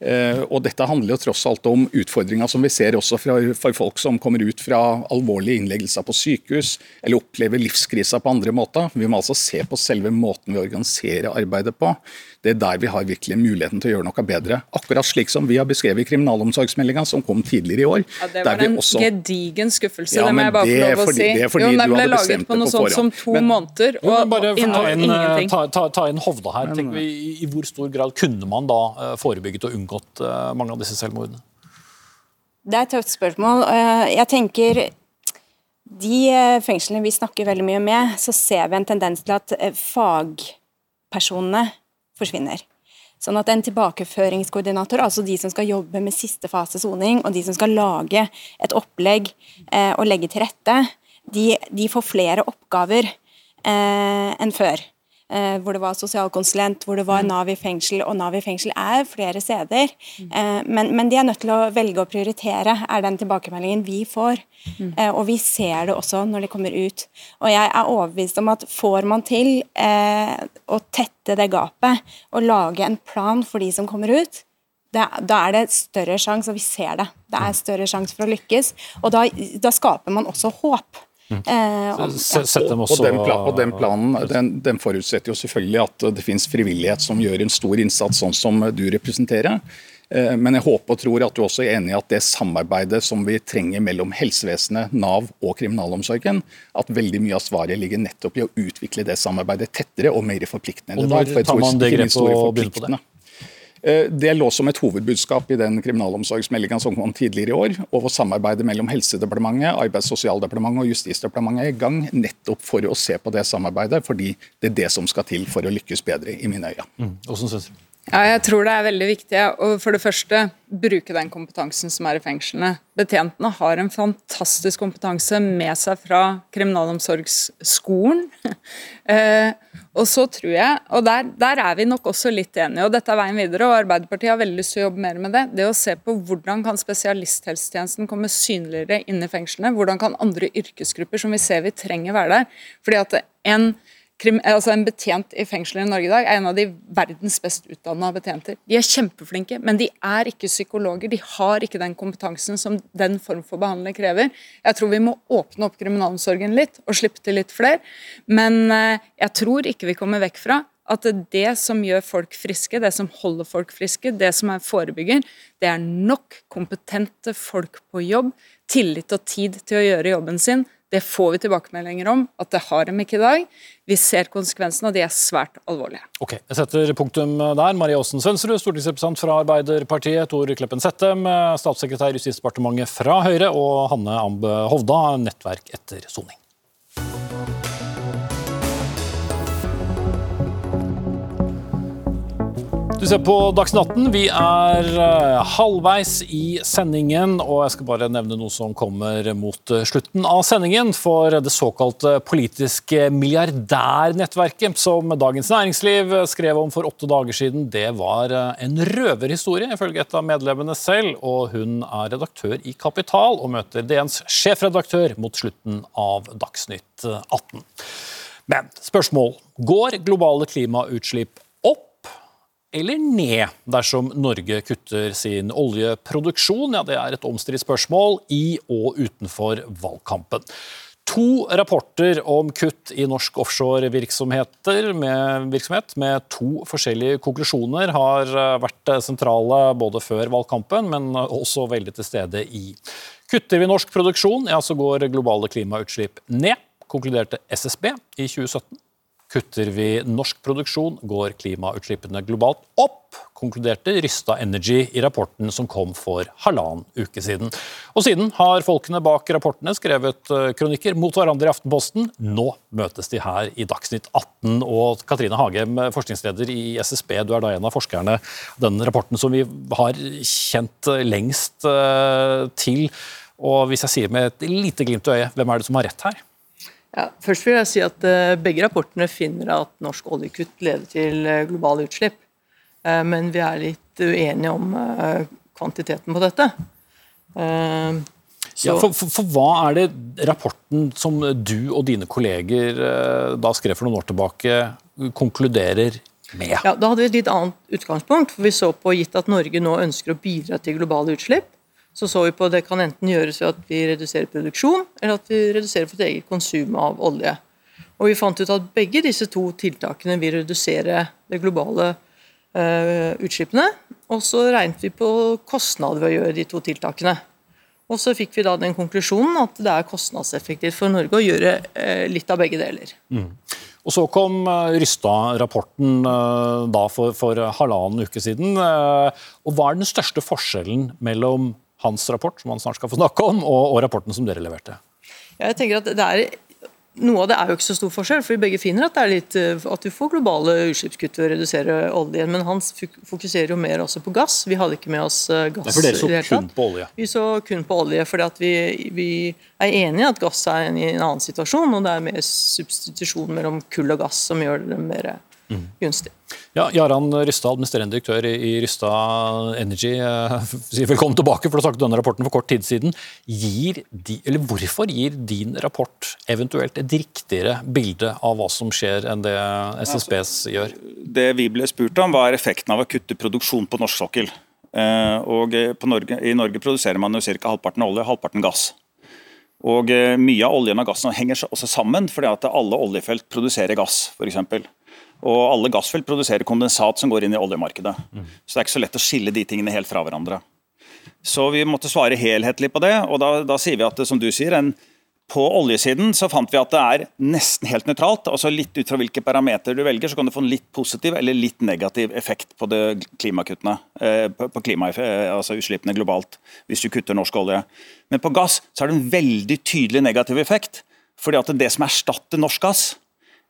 Uh, og Dette handler jo tross alt om utfordringer som vi ser også for folk som kommer ut fra alvorlige innleggelser på sykehus, eller opplever livskriser på andre måter. Vi må altså se på selve måten vi organiserer arbeidet på. Det er der vi har virkelig muligheten til å gjøre noe bedre. Akkurat slik som vi har beskrevet i kriminalomsorgsmeldinga som kom tidligere i år. Ja, det var en også... gedigen skuffelse, ja, det må jeg bare få lov å si. Det er fordi jo, den ble laget på noe sånt som to men... måneder, og, jo, bare, og inn, ingenting. Ta, ta, ta, inn Hovda her. Men, vi, I hvor stor grad kunne man da uh, forebygget og unngått uh, mange av disse selvmordene? Det er et tøft spørsmål. Jeg tenker de fengslene vi snakker veldig mye med, så ser vi en tendens til at fagpersonene forsvinner. Sånn at en tilbakeføringskoordinator, altså de som skal jobbe med siste fase soning, og de som skal lage et opplegg eh, og legge til rette, de, de får flere oppgaver eh, enn før. Eh, hvor det var sosialkonsulent, hvor det var Nav i fengsel. Og Nav i fengsel er flere steder, eh, men, men, de er nødt til å velge å prioritere, er den tilbakemeldingen vi får. Eh, og vi ser det også når de kommer ut. Og jeg er overbevist om at får man til å tette det gapet, og lage en plan for de som kommer ut, det, da er det større sjanse, og vi ser det, det er større sjanse for å lykkes. Og da, da skaper man også håp. Mm. Eh, og, og, den, og, den, planen den, den, forutsetter jo selvfølgelig at det finnes frivillighet som gjør en stor innsats, sånn som du representerer. Eh, men jeg håper og tror at du også er enig i at det samarbeidet som vi trenger mellom helsevesenet, Nav og kriminalomsorgen, at veldig mye av svaret ligger nettopp i å utvikle det samarbeidet tettere og mer forpliktende. Og når tar man det grepet og begynner på det? Eh, det lå som et hovedbudskap i den kriminalomsorgsmeldinga som kom tidligere i år. Og samarbeidet mellom Helsedepartementet, Arbeids- og sosialdepartementet og Justisdepartementet er i gang nettopp for å se på det samarbeidet, fordi det er det som skal til for å lykkes bedre, i mine øyne. Mm. Hvordan synes du? Ja, jeg tror det er veldig viktig å for det første bruke den kompetansen som er i fengslene. Betjentene har en fantastisk kompetanse med seg fra kriminalomsorgsskolen. <laughs> eh, og så tror jeg, og der, der, er vi nok også litt enige, og dette er veien videre, og Arbeiderpartiet har veldig lyst til å jobbe mer med det. Det å se på hvordan kan spesialisthelsetjenesten komme synligere inn i fengslene. Hvordan kan andre yrkesgrupper som vi ser vi trenger være der. Fordi at en altså En betjent i fengselet i Norge i dag er en av de verdens best utdanna betjenter. De er kjempeflinke, men de er ikke psykologer. De har ikke den kompetansen som den form for behandling krever. Jeg tror vi må åpne opp kriminalomsorgen litt og slippe til litt flere. Men eh, jeg tror ikke vi kommer vekk fra at det som gjør folk friske, det som holder folk friske, det som er forebygger, det er nok kompetente folk på jobb, tillit og tid til å gjøre jobben sin det får vi tilbakemeldinger om at det har de ikke i dag. Vi ser konsekvensene, og de er svært alvorlige. Ok, Jeg setter punktum der. Marie Aasen Sønsrud, stortingsrepresentant fra Arbeiderpartiet. Tor Kleppen Settem, statssekretær i Justisdepartementet fra Høyre. Og Hanne Ambe Hovda, nettverk etter soning. Du ser på Dagsnytt 18. Vi er eh, halvveis i sendingen, og jeg skal bare nevne noe som kommer mot eh, slutten av sendingen. For det såkalte politiske milliardærnettverket som Dagens Næringsliv skrev om for åtte dager siden, det var eh, en røverhistorie, ifølge et av medlemmene selv. Og hun er redaktør i Kapital og møter DNs sjefredaktør mot slutten av Dagsnytt 18. Men spørsmål. Går globale klimautslipp eller ned dersom Norge kutter sin oljeproduksjon? Ja, Det er et omstridt spørsmål i og utenfor valgkampen. To rapporter om kutt i norsk offshorevirksomhet med, med to forskjellige konklusjoner har vært sentrale både før valgkampen, men også veldig til stede i. Kutter vi norsk produksjon, ja, så går globale klimautslipp ned, konkluderte SSB i 2017. Kutter vi norsk produksjon, går klimautslippene globalt opp, konkluderte Rysta Energy i rapporten som kom for halvannen uke siden. Og siden har folkene bak rapportene skrevet eh, kronikker mot hverandre i Aftenposten. Nå møtes de her i Dagsnytt 18. Og Katrine Hagem, forskningsleder i SSB, du er da en av forskerne den rapporten som vi har kjent lengst eh, til. Og hvis jeg sier med et lite glimt i øyet, hvem er det som har rett her? Ja, først vil jeg si at uh, Begge rapportene finner at norsk oljekutt leder til uh, globale utslipp. Uh, men vi er litt uenige om kvantiteten på dette. Ja, for, for, for, hva er det rapporten som du og dine kolleger da skrev for noen år tilbake, konkluderer med? Ja, Da hadde vi et litt annet utgangspunkt. for Vi så på gitt at Norge nå ønsker å bidra til globale utslipp så så vi på at det kan enten gjøres ved at vi reduserer produksjon, eller at vi reduserer vårt eget konsum av olje. Og Vi fant ut at begge disse to tiltakene vil redusere de globale eh, utslippene. Og så regnet vi på kostnader ved å gjøre de to tiltakene. Og så fikk vi da den konklusjonen at det er kostnadseffektivt for Norge å gjøre eh, litt av begge deler. Mm. Og Så kom uh, Rystad-rapporten da for, for, halvannen uke siden. og Hva er den største forskjellen mellom hans rapport, som han snart skal få snakke om, og, og rapporten som dere leverte? Jeg tenker at det er noe av det er jo ikke så stor forskjell, for vi begge finner at det er litt, eh, at du får globale utslippskutt ved å redusere oljen. Men han fokuserer jo mer også på gass. Vi hadde ikke med oss eh, gass. for dere så kun på olje? Vi så kun på olje, fordi vi, vi, er enig i at gass er i en annen situasjon. Og det er mer substitusjon mellom kull og gass som gjør det mer mm. gunstig. Ja, Jaran Rystad, administrerende direktør i Rystad Energy, eh, <laughs> sier velkommen tilbake, for du snakket denne rapporten for kort tid siden. Gir de, eller Hvorfor gir din rapport eventuelt et riktigere bilde av hva som skjer, enn det SSBs altså, gjør? Det vi ble spurt om, var effekten av å kutte produksjon på norsk sokkel. Eh, og Norge, I Norge produserer man jo ca. halvparten olje og halvparten gass. Og eh, Mye av oljen og gassen henger også sammen, fordi at alle oljefelt produserer gass. For eksempel. Og alle gassfelt produserer kondensat som går inn i oljemarkedet. Mm. Så det er ikke så lett å skille de tingene helt fra hverandre. Så vi måtte svare helhetlig på det, og da, da sier vi at som du sier, en, på oljesiden så fant vi at det er nesten helt nøytralt. altså Litt ut fra hvilke parametere du velger, så kan du få en litt positiv eller litt negativ effekt på det klimakuttene, eh, på klima, eh, altså utslippene globalt, hvis du kutter norsk olje. Men på gass så er det en veldig tydelig negativ effekt. fordi at det som erstatter norsk gass,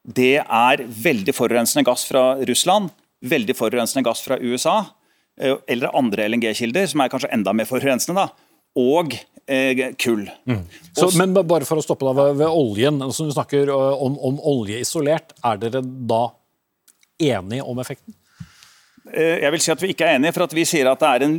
det er veldig forurensende gass fra Russland, veldig forurensende gass fra USA, eh, eller andre LNG-kilder, som er kanskje enda mer forurensende, da, og eh, kull. Mm. Så, men bare for å stoppe da, ved, ved oljen, som du snakker eh, om, om, olje isolert, er dere da enige om effekten? Jeg vil si at vi ikke er enige, for at vi sier at det er en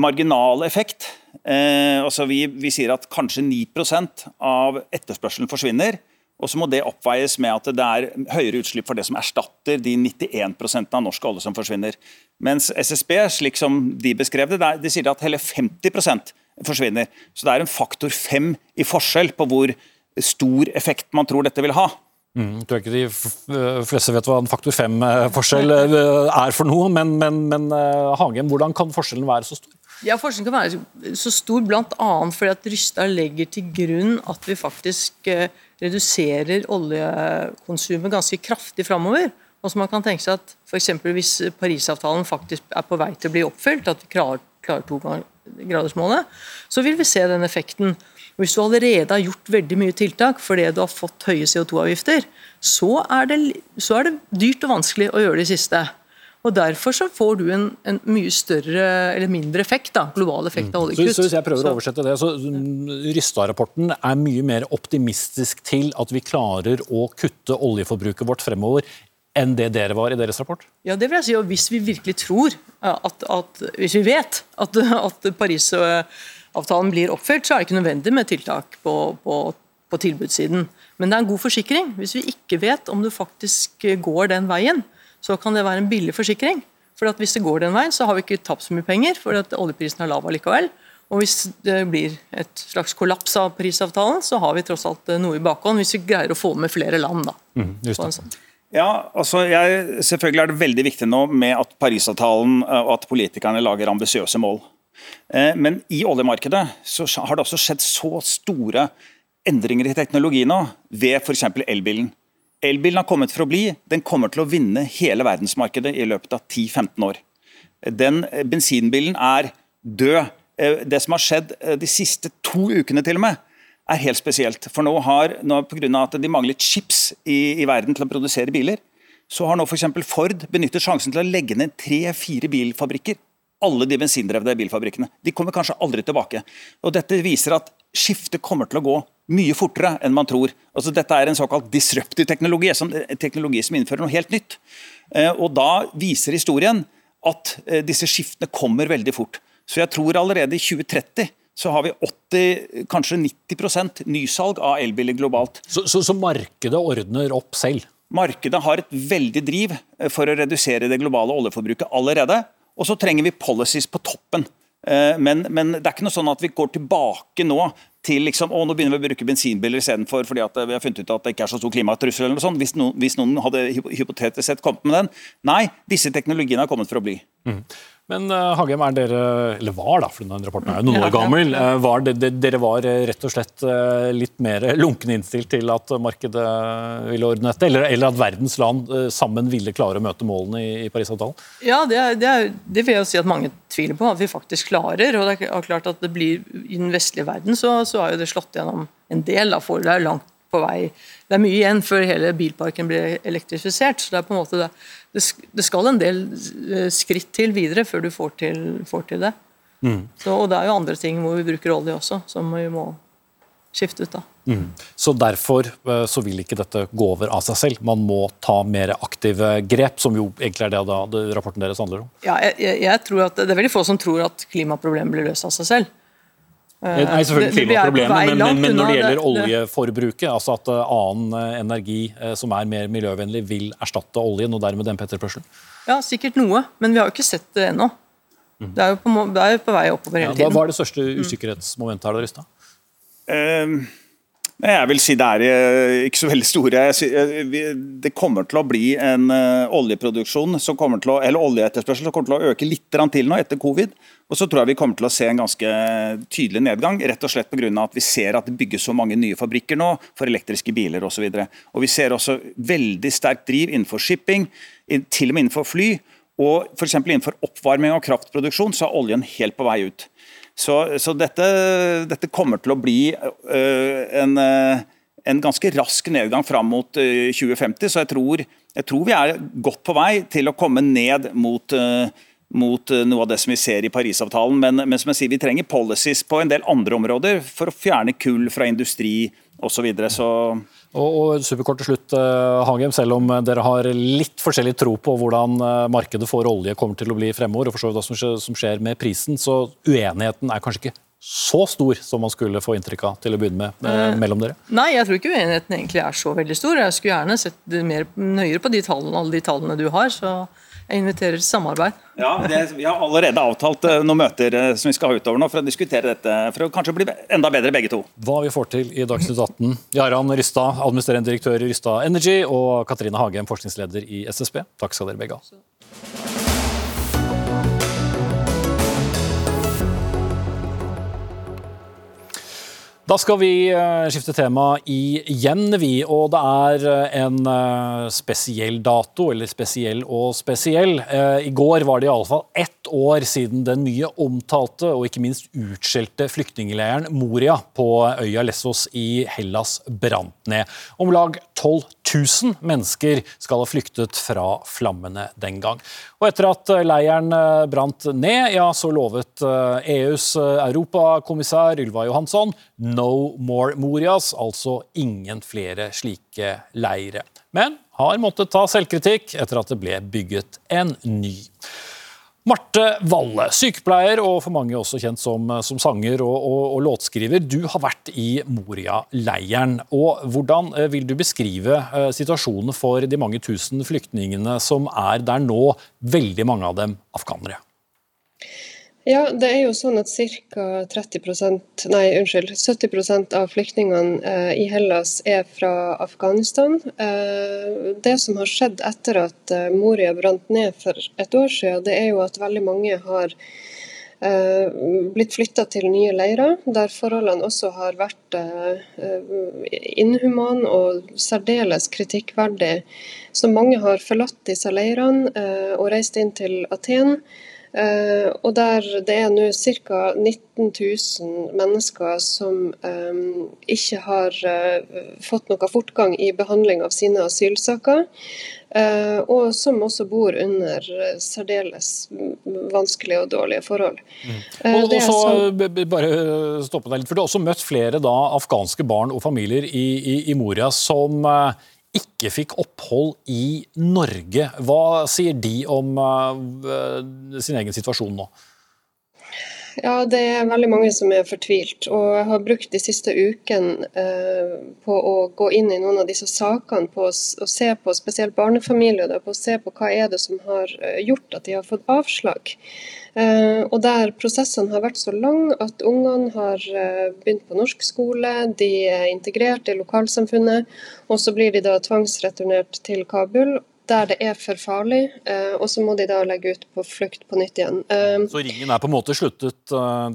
marginal effekt. Eh, altså vi, vi sier at kanskje 9% av etterspørselen forsvinner. Og så må det oppveies med at det er høyere utslipp for det som erstatter de 91% av norsk olje som forsvinner. Mens SSB, slik som de beskrev det, de sier at hele 50% forsvinner. Så det er en faktor fem i forskjell på hvor stor effekt man tror dette vil ha. Mm, jeg tror ikke de fleste vet hva en faktor fem-forskjell eh, er for noe, men, men, men eh, Hagen, hvordan kan forskjellen være så stor? Ja, Forskjellen kan være så stor bl.a. fordi at Rystad legger til grunn at vi faktisk eh, reduserer oljekonsumet ganske kraftig framover. Og så man kan tenke seg at for Hvis Parisavtalen faktisk er på vei til å bli oppfylt, at vi klarer, klarer togradersmålet, så vil vi se den effekten. Hvis du allerede har gjort veldig mye tiltak fordi du har fått høye CO2-avgifter, så, så, er det dyrt og vanskelig å gjøre det siste. Og Derfor så får du en, en, mye større eller mindre effekt, da, global effekt av oljekutt. Så, så hvis jeg prøver å oversette det, så Rystad-rapporten er mye mer optimistisk til at vi klarer å kutte oljeforbruket vårt fremover enn det dere var i deres rapport? Ja, det vil jeg si. Og hvis vi virkelig tror, at, at hvis vi vet at, at Paris-avtalen blir oppfylt, så er det ikke nødvendig med tiltak på, på, på tilbudssiden. Men det er en god forsikring. Hvis vi ikke vet om du faktisk går den veien, så kan det være en billig forsikring. For Hvis det går den veien, så har vi ikke tapt så mye penger, for at oljeprisen er lav allikevel. Og Hvis det blir et slags kollaps av prisavtalen, så har vi tross alt eh, noe i bakhånd, hvis vi greier å få med flere land. da. Mm, sånn. Ja, altså jeg, Selvfølgelig er det veldig viktig nå med at Parisavtalen eh, og at politikerne lager ambisiøse mål. Eh, men i oljemarkedet så har det også skjedd så store endringer i teknologi nå, ved f.eks. elbilen. Elbilen har kommet for å bli. Den kommer til å vinne hele verdensmarkedet i løpet av 10-15 år. Den eh, bensinbilen er død. Eh, det som har skjedd eh, de siste to ukene til og med, er helt spesielt. For nå har, nå Pga. at de manglet chips i, i, verden til å produsere biler, så har nå f.eks. Ford benyttet sjansen til å legge ned tre-fire bilfabrikker. Alle de bensindrevne bilfabrikkene. De kommer kanskje aldri tilbake. Og Dette viser at skiftet kommer til å gå mye fortere enn man tror. Altså, dette er en såkalt disruptive teknologi, som, teknologi som innfører noe helt nytt. Eh, og Da viser historien at eh, disse skiftene kommer veldig fort. Så jeg tror allerede i 2030 så har vi 80, kanskje 90% nysalg av elbiler globalt. Så, så, så markedet ordner opp selv? Markedet har et veldig driv eh, for å redusere det globale oljeforbruket allerede. Og så trenger vi policies på toppen. Men, men, det er ikke noe sånn at vi går tilbake nå til liksom, å, nå begynner vi å bruke bensinbiler istedenfor fordi at vi har funnet ut at det ikke er så stor klimatrussel. eller noe sånt, hvis, noen, hvis noen hadde hypotetisk sett kommet med den. Nei, disse teknologiene har kommet for å bli. Mm. Men uh, Hagem, er dere, eller var da, for denne rapporten er jo noen år gammel, uh, var det, det, dere var uh, rett og slett litt mer lunkne innstilt til at markedet ville ordne dette? Eller, eller at verdens land sammen ville klare å møte målene i, i Parisavtalen? Ja, det, er, det, er, det, vil jeg si at mange tviler på at vi faktisk klarer. og det er klart at det blir I den vestlige verden så, så er jo det slått gjennom en del. Da, for det er langt på vei. Det er mye igjen før hele bilparken blir elektrifisert. så det er på en måte det, det skal en del eh, skritt til videre før du får til, får til det. Mm. Så, og det er jo andre ting hvor vi bruker olje også, som vi må skifte ut. da. Mm. Så Derfor eh, så vil ikke dette gå over av seg selv. Man må ta mer aktive grep, som jo egentlig er det, da, det rapporten deres handler om? Ja, jeg, jeg, tror at Det er veldig få som tror at klimaproblemet blir løst av seg selv. Eh, Nei, selvfølgelig klimaproblemet, men, men, men, når det gjelder oljeforbruket, altså at eh, annen eh, energi som er mer miljøvennlig, vil erstatte oljen og dermed dempe etterspørselen? Ja, sikkert noe, men vi har jo ikke sett det ennå. Mm. Det er jo på, det er på vei oppover hele tiden. Ja, hva er det største usikkerhetsmomentet her, Rystad? Uh, jeg vil si det er eh, ikke så veldig store. Det kommer til å bli en eh, oljeproduksjon som til å, eller oljeetterspørsel som kommer til å øke litt til nå etter covid. Og så tror jeg vi kommer til å se en ganske tydelig nedgang, rett og slett pga. at vi ser at det bygges så mange nye fabrikker nå for elektriske biler osv. Vi ser også veldig sterkt driv innenfor shipping, til og med innenfor fly. Og f.eks. innenfor oppvarming og kraftproduksjon så er oljen helt på vei ut. Så, så dette, dette, kommer til å bli uh, en, uh, en, ganske rask nedgang fram mot uh, øh, 2050. Så jeg tror, jeg tror, vi er godt på vei til å komme ned mot, mot noe av det som vi ser i Parisavtalen. Men, men, som jeg sier, vi trenger policies på en del andre områder for å fjerne kull fra industri osv. Så, videre. så og, og superkort til slutt, Hangem, Hagem, Selv om dere har litt forskjellig tro på hvordan uh, markedet for olje kommer til å bli fremover, og for så vidt hva som skjer, med prisen, så uenigheten er kanskje ikke så stor som man skulle få inntrykk av til å begynne med, eh, mellom dere? Nei, jeg tror ikke uenigheten egentlig er så veldig stor. Jeg skulle gjerne sett mer nøyere på de tallene, alle de tallene du har. så jeg inviterer til samarbeid. Ja, det, Vi har allerede avtalt eh, noen møter eh, som vi skal ha utover nå for å diskutere dette. For å kanskje bli enda bedre begge to. Hva vi får til i Dagsnytt 18. Jaran Rystad, administrerende direktør i Rystad Energy, og Katrine Hagem, forskningsleder i SSB. Takk skal dere begge ha. Da skal vi eh, skifte tema igjen, vi. Og det er eh, en eh, spesiell dato, eller spesiell og spesiell. I går var det iallfall ett år siden den mye omtalte og ikke minst utskjelte flyktningleiren Moria på øya Lessos i Hellas brant ned. Om lag 12 000 mennesker skal ha flyktet fra flammene den gang. Og etter at leiren brant ned, ja, så lovet EUs e europakommissær Ylva Johansson No More Morias, altså ingen flere slike leire. Men har måttet ta selvkritikk etter at det ble bygget en ny. Marte Valle, sykepleier og for mange også kjent som, som sanger og, og, og, låtskriver. Du har vært i Moria-leiren. og Hvordan eh, vil du beskrive eh, situasjonen for de mange tusen flyktningene som er der nå, veldig mange av dem afghanere? Ja, det er jo sånn at ca. 30 nei, unnskyld, 70 av flyktningene eh, i Hellas er fra Afghanistan. Eh, det som har skjedd etter at eh, Moria brant ned for et år siden, det er jo at veldig mange har blitt flytta til nye leirer, der forholdene også har vært inhumane og særdeles kritikkverdige. Så mange har forlatt disse leirene og reist inn til Aten. Uh, og der det er nå ca. 19 000 mennesker som um, ikke har uh, fått noe fortgang i behandling av sine asylsaker. Uh, og som også bor under særdeles vanskelige og dårlige forhold. Mm. og, så, bare stoppe deg litt, for Du har også møtt flere da, afghanske barn og familier i, i, i Moria som ikke fikk opphold i Norge. Hva sier de om uh, sin egen situasjon nå? Ja, det er veldig mange som er fortvilt. Og jeg har brukt de siste ukene eh, på å gå inn i noen av disse sakene, på å, se på spesielt barnefamilier, på å se på hva er det som har eh, gjort at de har fått avslag. Eh, og der prosessene har vært så lange at ungene har eh, begynt på norsk skole, de er integrert i lokalsamfunnet, og så blir de da tvangsreturnert til Kabul der det er for farlig, eh, og så må de da legge ut på flukt på nytt igjen. Så ringen er på en måte sluttet,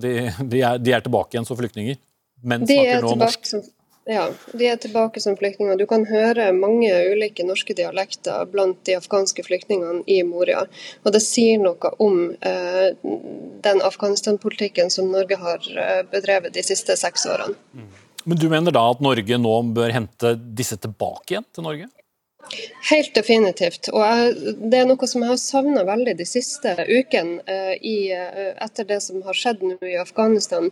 de, de, er, de er, tilbake igjen som flyktninger, men snakker nå norsk? Som, ja, de er tilbake som flyktninger. Du kan høre mange ulike norske dialekter blant de afghanske flyktningene i Moria. Og det sier noe om eh, den Afghanistan-politikken som Norge har eh, bedrevet de siste seks årene. Mm. Men du mener da at Norge nå bør hente disse tilbake igjen til Norge? Helt definitivt. Og det er noe som jeg har savna veldig de siste ukene uh, uh, etter det som har skjedd nå i Afghanistan.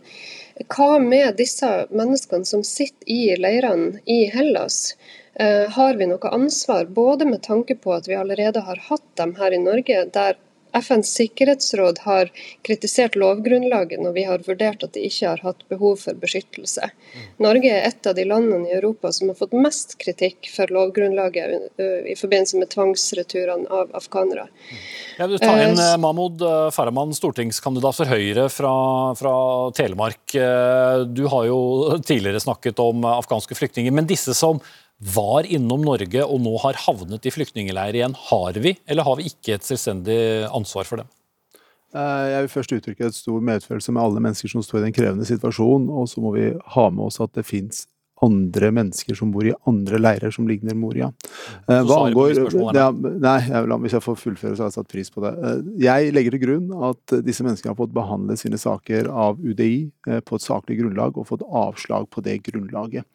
Hva med disse menneskene som sitter i leirene i Hellas? Uh, har vi noe ansvar, både med tanke på at vi allerede har hatt dem her i Norge, der FNs sikkerhetsråd har kritisert lovgrunnlaget når vi har vurdert at de ikke har hatt behov for beskyttelse. Norge er et av de landene i Europa som har fått mest kritikk for lovgrunnlaget i forbindelse med tvangsreturene av afghanere. Jeg vil ta inn eh, Mahmoud Farahman, stortingskandidat for Høyre fra, fra, Telemark. Du har jo <laughs> tidligere snakket om afghanske flyktninger, men disse som var innom Norge og nå har havnet i flyktningleir igjen. Har vi, eller har vi ikke et selvstendig ansvar for dem? Eh, jeg vil først uttrykke et stor medfølelse med alle mennesker som står i den krevende situasjonen. og så må vi ha med oss at det fins andre mennesker som bor i andre leirer som ligner Moria. Eh, hva angår ja, Nei, jeg hvis jeg får fullføre, så har jeg satt pris på det. Eh, jeg legger til grunn at disse menneskene har fått behandlet sine saker av UDI eh, på et saklig grunnlag, og fått avslag på det grunnlaget.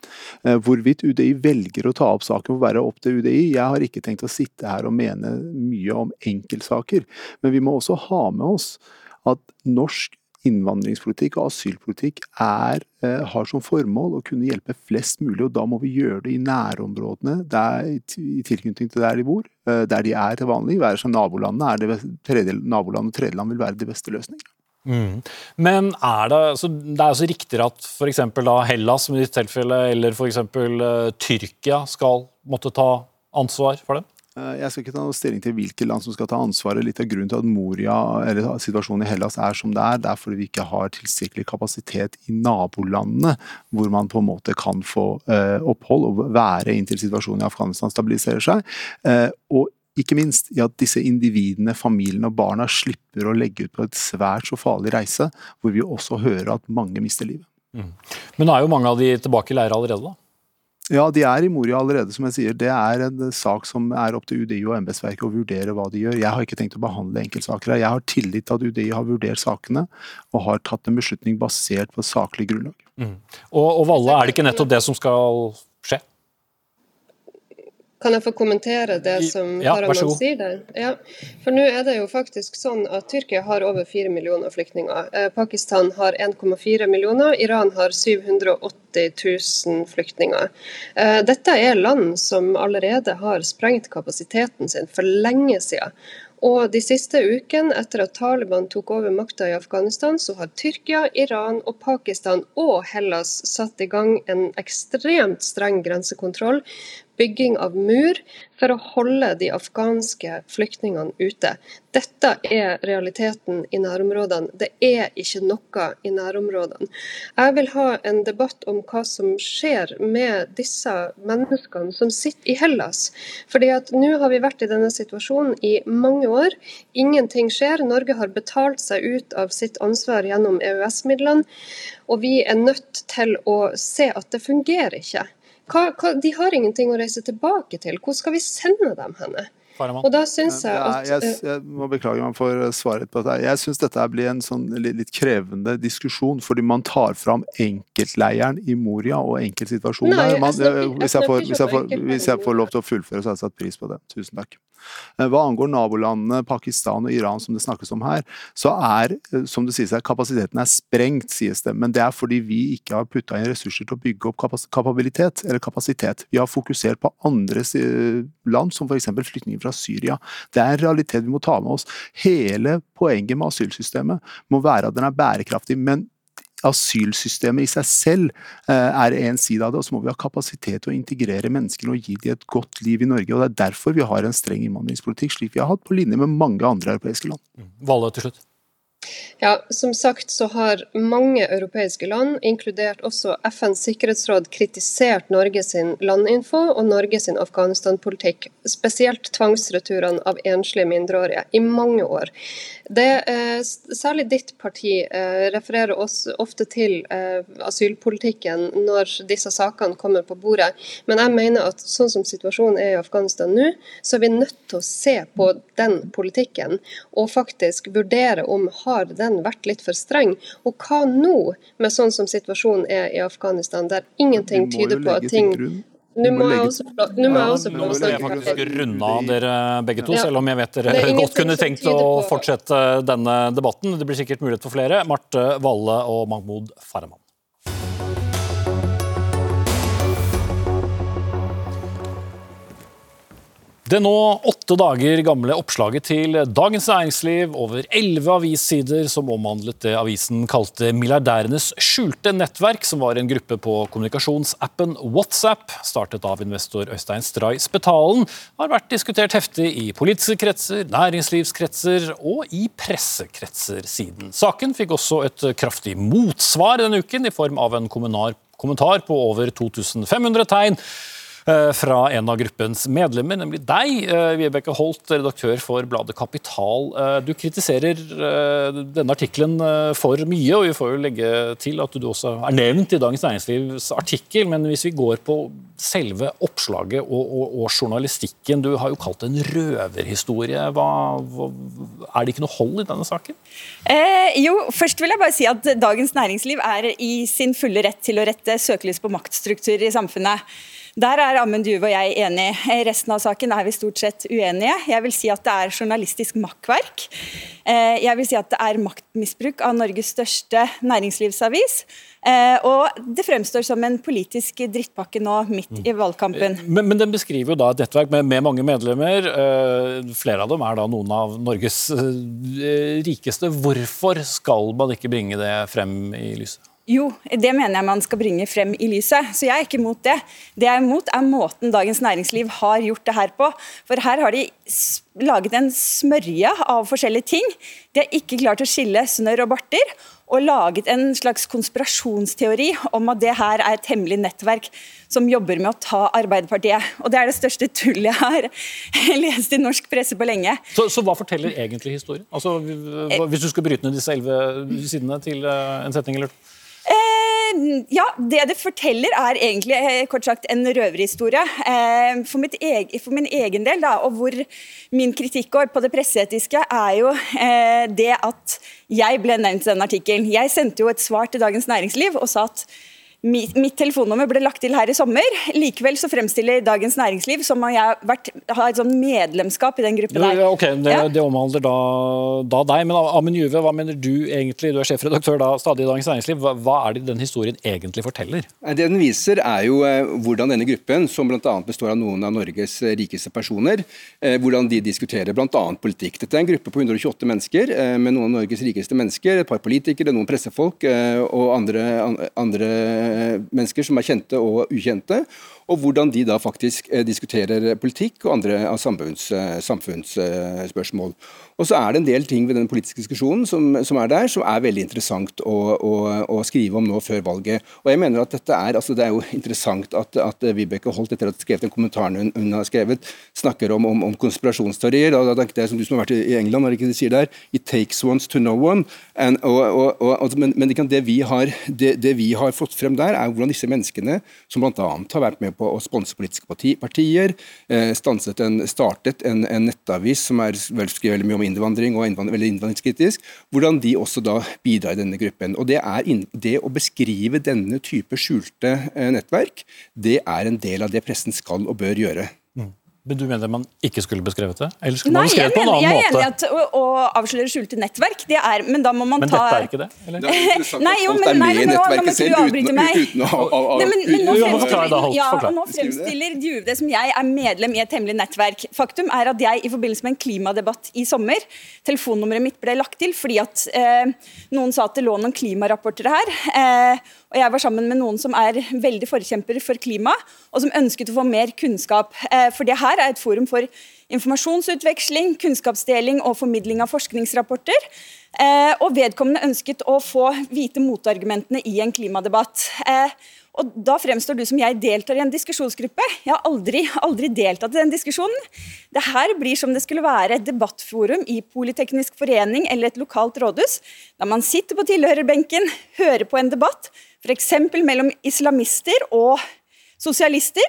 Hvorvidt UDI velger å ta opp saken, får være opp til UDI. Jeg har ikke tenkt å sitte her og mene mye om enkeltsaker, men vi må også ha med oss at norsk innvandringspolitikk og asylpolitikk er, eh, har som formål å kunne hjelpe flest mulig, og da må vi gjøre det i nærområdene, der, i tilknytning til der de bor, eh, der de er til vanlig. Være som nabolandene er det tredje, naboland og tredjeland vil være de beste løsningene. Mm. Men er det, så det er altså riktigere at f.eks. Hellas i ditt tilfelle, eller f.eks. Uh, Tyrkia skal måtte ta ansvar for dem? Eh, jeg skal ikke ta noe stilling til hvilke land som skal ta ansvaret. Litt av grunnen til at Moria, eller situasjonen i Hellas er som det er, det er fordi vi ikke har tilstrekkelig kapasitet i nabolandene, hvor man på en måte kan få eh, opphold og være inntil situasjonen i Afghanistan stabiliserer seg. Eh, og ikke minst i at disse individene, familiene og barna slipper å legge ut på et svært så farlig reise, hvor vi også hører at mange mister livet. Mm. Men nå er jo mange av de tilbake i leir allerede, da? Ja, de er i Moria allerede, som jeg sier. Det er en sak som er opp til UDI og embetsverket å vurdere hva de gjør. Jeg har ikke tenkt å behandle enkeltsaker her. Jeg har tillit til at UDI har vurdert sakene og har tatt en beslutning basert på saklig grunnlag. Mm. Og, og Valle, er det ikke nettopp det som skal skje? Kan jeg få kommentere det som ja, sier der? Ja, for nå er det jo faktisk sånn at Tyrkia har over 4 millioner flyktninger. Eh, Pakistan har 1,4 millioner. Iran har 780 000 flyktninger. Eh, dette er land som allerede har sprengt kapasiteten sin for lenge siden. Og de siste ukene, etter at Taliban tok over makta i Afghanistan, så har Tyrkia, Iran og Pakistan og Hellas satt i gang en ekstremt streng grensekontroll bygging av mur for å holde de afghanske flyktningene ute. Dette er realiteten i nærområdene. Det er ikke noe i nærområdene. Jeg vil ha en debatt om hva som skjer med disse menneskene som sitter i Hellas. Fordi at nå har vi vært i denne situasjonen i mange år. Ingenting skjer. Norge har betalt seg ut av sitt ansvar gjennom EØS-midlene. Og vi er nødt til å se at det fungerer ikke. Hva, hva, de har ingenting å reise tilbake til. Hvor skal vi sende dem henne? Og da synes jeg at jeg, jeg, jeg, må beklage meg for svaret på dette. Jeg syns dette blir en sånn litt krevende diskusjon, fordi man tar fram enkeltleiren i Moria og enkeltsituasjoner. Hvis, hvis, enkeltleirer. hvis jeg får lov til å fullføre, så har jeg satt pris på det. Tusen takk. Eh, Hva angår nabolandene Pakistan og Iran, som det snakkes om her, så er eh, som det sies her, kapasiteten er sprengt, sies det. Men det er fordi vi ikke har putta inn ressurser til å bygge opp kapabilitet, eller kapasitet. Vi har fokusert på andre land, som f.eks. flyktninger fra Syria. Det er en realitet vi må ta med oss. Hele poenget med asylsystemet må være at den er bærekraftig. men Asylsystemet i seg selv eh, er en side av det, og så må vi ha kapasitet til å integrere menneskene og gi dem et godt liv i Norge. og Det er derfor vi har en streng innvandringspolitikk, slik vi har hatt på linje med mange andre europeiske land. Valle til slutt. Ja, Som sagt så har mange europeiske land, inkludert også FNs sikkerhetsråd, kritisert Norge sin landinfo og Norge sin Afghanistan-politikk, spesielt tvangsreturene av enslige mindreårige, i mange år. Det, eh, særlig ditt parti eh, refererer oss ofte til eh, asylpolitikken når disse sakene kommer på bordet, men jeg mener at sånn som situasjonen er i Afghanistan nå, så er vi nødt til å se på den politikken og faktisk vurdere om har den vært litt for streng. Og hva nå, med sånn som situasjonen er i Afghanistan, der ingenting tyder på at ting Nå må må jeg også få lov- å snakke. faktisk runde av dere begge to, Ja. selv om jeg vet dere er <laughs> godt kunne tenkt å fortsette denne debatten. Det blir sikkert mulighet for flere. Marte Valle og Mahmoud Farahman. Det nå åtte dager gamle oppslaget til Dagens Næringsliv, over elleve avissider som omhandlet det avisen kalte milliardærenes skjulte nettverk, som var en gruppe på kommunikasjonsappen WhatsApp, startet av investor Øystein Stray Spetalen, har vært diskutert heftig i politiske kretser, næringslivskretser og i pressekretser siden. Saken fikk også et kraftig motsvar denne uken, i form av en kommentar på over 2500 tegn fra en av gruppens medlemmer, nemlig deg, eh, Vibeke Holt, redaktør for bladet Kapital. Eh, Du kritiserer eh, denne artikkelen eh, for mye, og vi får jo legge til at du også er nevnt i Dagens Næringslivs artikkel, men hvis vi går på selve oppslaget og, og, og journalistikken, du har jo kalt det en røverhistorie. Hva, hva, er det ikke noe hold i denne saken? Eh, jo, først vil jeg bare si at Dagens Næringsliv er i sin fulle rett til å rette søkelys på maktstrukturer i samfunnet. Der er Amund Juve og jeg enige. I resten av saken er vi stort sett uenige. Jeg vil si at det er journalistisk makkverk. Eh, jeg vil si at det er maktmisbruk av Norges største næringslivsavis. Eh, og det fremstår som en politisk drittpakke nå midt i valgkampen. Men, men den beskriver jo da et nettverk med, med mange medlemmer. Eh, flere av dem er da noen av Norges eh, rikeste. Hvorfor skal man ikke bringe det frem i lyset? Jo, det mener jeg man skal bringe frem i lyset. Så jeg er ikke imot det. Det jeg er imot, er måten Dagens Næringsliv har gjort det her på. For her har de laget en smørje av forskjellige ting. De har ikke klart å skille snørr og barter. Og laget en slags konspirasjonsteori om at det her er et hemmelig nettverk som jobber med å ta Arbeiderpartiet. Og det er det største tullet jeg har <laughs> lest i norsk presse på lenge. Så, så hva forteller egentlig historien? Altså, Hvis du skulle bryte ned disse elleve sidene til eh, en setning eller to? Ja, det det forteller er egentlig eh, kort sagt en røverhistorie. Eh, for, mitt eg, for min egen del, da, og hvor min kritikk går på det presseetiske, er jo eh, det at jeg ble nevnt i den artikkelen. Jeg sendte jo et svar til Dagens Næringsliv og sa at Mitt, telefonnummer ble lagt til her i sommer. Likevel så fremstiller Dagens Næringsliv som om jeg har, vært, har et sånn medlemskap i den gruppen der. ja, ok, det, Ja. det omhandler da, da deg. Men Amund Juve, hva mener du egentlig? Du er sjefredaktør da, stadig i Dagens Næringsliv. Hva, hva er det den historien egentlig forteller? Det den viser, er jo eh, hvordan denne gruppen, som bl.a. består av noen av Norges eh, rikeste personer, eh, hvordan de diskuterer bl.a. politikk. Dette er en gruppe på 128 mennesker, med noen av Norges rikeste mennesker, et par politikere, noen pressefolk og andre, andre mennesker som er kjente og ukjente. Og hvordan de da faktisk eh, diskuterer politikk og andre samfunns, eh, samfunnsspørsmål. Og så er det en del ting ved den politiske diskusjonen som, som er der, som er veldig interessant å, å, å, skrive om nå før valget. Og jeg mener at dette er, altså Det er jo interessant at, at Vibeke Holt, etter at skrevet den kommentaren hun, hun, har skrevet, snakker om, om, om konspirasjonsteorier. og Det er som du som har vært i England, har ikke de sier der, It takes ones to know one. And, og, og, men, men det, vi har, det, det, vi har fått frem der, er hvordan disse menneskene, som bl.a. har vært med på å sponse politiske partier, eh, en, startet en, en, nettavis som er vel skrevet veldig mye om innvandring og innvandring, veldig innvandringskritisk, hvordan de også da bidrar i denne gruppen. Og Det, er inn, det å beskrive denne type skjulte eh, nettverk, det er en del av det pressen skal og bør gjøre. Men du mener man ikke skulle beskrevet det? Eller skulle man beskrevet på en annen måte? Jeg er enig i at å, å avsløre skjulte nettverk, det er Men da må man men ta Men dette er ikke det? Eller? nei, jo, men, nei, men nå, nå må ikke du avbryte meg. Uten, å, men nå, fremstiller, du det som jeg er medlem i et hemmelig nettverk. Faktum er at jeg i forbindelse med en klimadebatt i sommer, telefonnummeret mitt ble lagt til fordi at eh, noen sa at det lå noen klimarapporter her. Eh, og jeg var sammen med noen som er veldig forkjemper for klima, og som ønsket å få mer kunnskap. Eh, for det her er et forum for informasjonsutveksling, kunnskapsdeling og formidling av forskningsrapporter. Eh, og vedkommende ønsket å få vite motargumentene i en klimadebatt. Eh, og Da fremstår du som jeg deltar i en diskusjonsgruppe. Jeg har aldri, aldri deltatt i den diskusjonen. Det her blir som det skulle være et debattforum i Politeknisk forening eller et lokalt rådhus, der man sitter på tilhørerbenken, hører på en debatt, f.eks. mellom islamister og sosialister.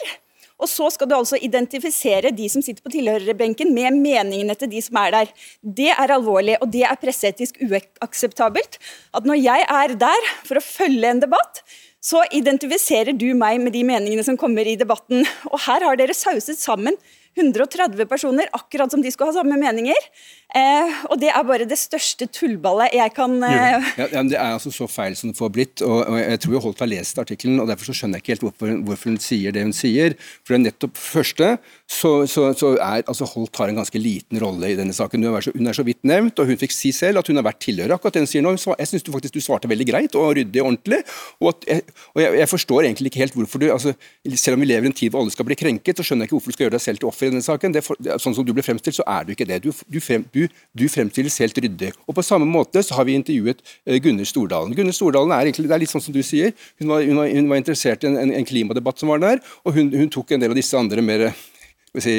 Og så skal du altså identifisere de som sitter på tilhørerbenken med meningene til de som er der. Det er alvorlig, og det er presseetisk uakseptabelt. At når jeg er der for å følge en debatt, så identifiserer du meg med de meningene som kommer i debatten. Og her har dere sauset sammen 130 personer, akkurat som de skulle ha samme meninger. Eh, og det er bare det største tullballet jeg kan eh... ja, ja, Det er altså så feil som det får blitt. og, og Jeg tror Holt har lest artikkelen, og derfor så skjønner jeg ikke helt hvorfor, hvorfor, hun sier det hun sier. For det er nettopp første så, så, så er altså Holt har en ganske liten rolle i denne saken. Hun er, så, hun er så vidt nevnt, og hun fikk si selv at hun har vært tilhører akkurat den sier nå. Jeg syns faktisk du svarte veldig greit og ryddig og ordentlig. Og, jeg, og jeg, jeg, forstår egentlig ikke helt hvorfor du altså, Selv om vi lever i en tid hvor alle skal bli krenket, så skjønner jeg ikke hvorfor du skal gjøre deg selv til offer i denne saken. Det, sånn som du ble fremstilt, så er du ikke det. Du, du, frem, du du, fremstilles helt ryddig. Og På samme måte så har vi intervjuet uh, Gunnar Stordalen. Gunnar Stordalen er egentlig, det er litt sånn som du sier. Hun var, hun var, hun var interessert i en, en, en, klimadebatt som var der, og hun, hun tok en del av disse andre mer si,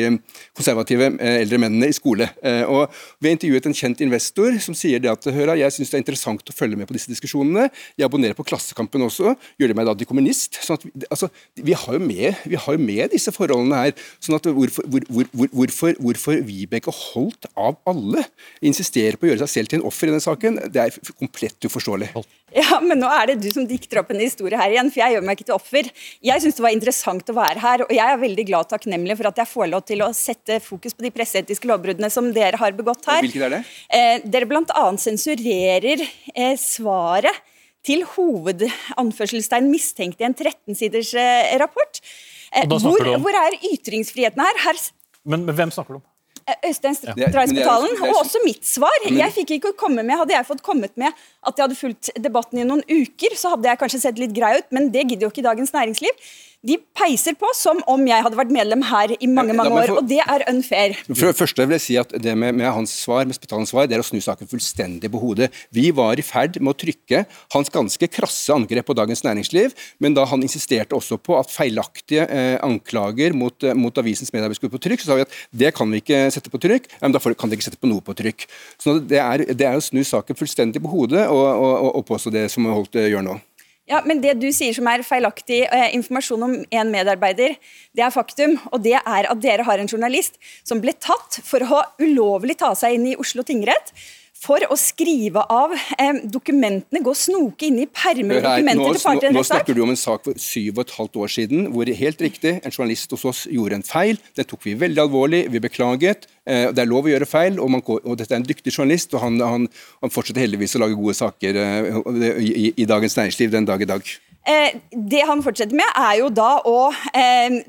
konservative eh, eldre mennene i skole. Eh, og Vi har intervjuet en kjent investor som sier det at Høra, jeg syns det er interessant å følge med på disse diskusjonene. Jeg abonnerer på Klassekampen også. Gjør det meg da til kommunist? Sånn at, altså, vi, har med, vi har jo med disse forholdene her. sånn at Hvorfor, hvor, hvor, hvorfor, hvorfor Vibeke Holt av alle insisterer på å gjøre seg selv til en offer i denne saken, det er komplett uforståelig. <laughs> Ja, men nå er det du som dikter opp en historie her igjen, for jeg gjør meg ikke til offer. Jeg syns det var interessant å være her, og jeg er veldig glad og takknemlig for at jeg får lov til å sette fokus på de presseetiske lovbruddene som dere har begått her. Hvilket er det? Eh, dere bl.a. sensurerer eh, svaret til hovedanførselstegn mistenkt i en 13-siders eh, rapport. Eh, hvor, hvor, er ytringsfriheten her? her men, men hvem snakker du om? Øystein Stray-Spetalen, og også mitt svar. Jeg fikk ikke komme med, Hadde jeg fått kommet med at jeg hadde fulgt debatten i noen uker, så hadde jeg kanskje sett litt grei ut, men det gidder jo ikke Dagens Næringsliv. De peiser på som om jeg hadde vært medlem her i mange mange år, og det er unfair. For det første vil jeg si at Det med, med hans svar med Spitalens svar, det er å snu saken fullstendig på hodet. Vi var i ferd med å trykke hans ganske krasse angrep på Dagens Næringsliv, men da han insisterte også på at feilaktige eh, anklager mot, eh, mot avisens medarbeidere skulle på trykk, så sa vi at det kan vi ikke sette på trykk. men da kan de ikke sette på noe på trykk. Så det er, det er å snu saken fullstendig på hodet og, og, og, og påstå det som Holt eh, gjør nå. Ja, men Det du sier som er feilaktig eh, informasjon om en medarbeider, det er faktum. Og det er at dere har en journalist som ble tatt for å ha ulovlig ta seg inn i Oslo tingrett for å skrive av eh, dokumentene, gå og snoke inn i permer og dokumenter til parter nå, nå snakker du om en sak for syv og et halvt år siden hvor helt riktig, en journalist hos oss gjorde en feil. Den tok vi veldig alvorlig, vi beklaget. Eh, det er lov å gjøre feil, og, man, og, dette er en dyktig journalist. og Han, han, han fortsetter heldigvis å lage gode saker eh, i, i, Dagens Næringsliv den dag i dag. Eh, det han fortsetter med, er jo da å eh,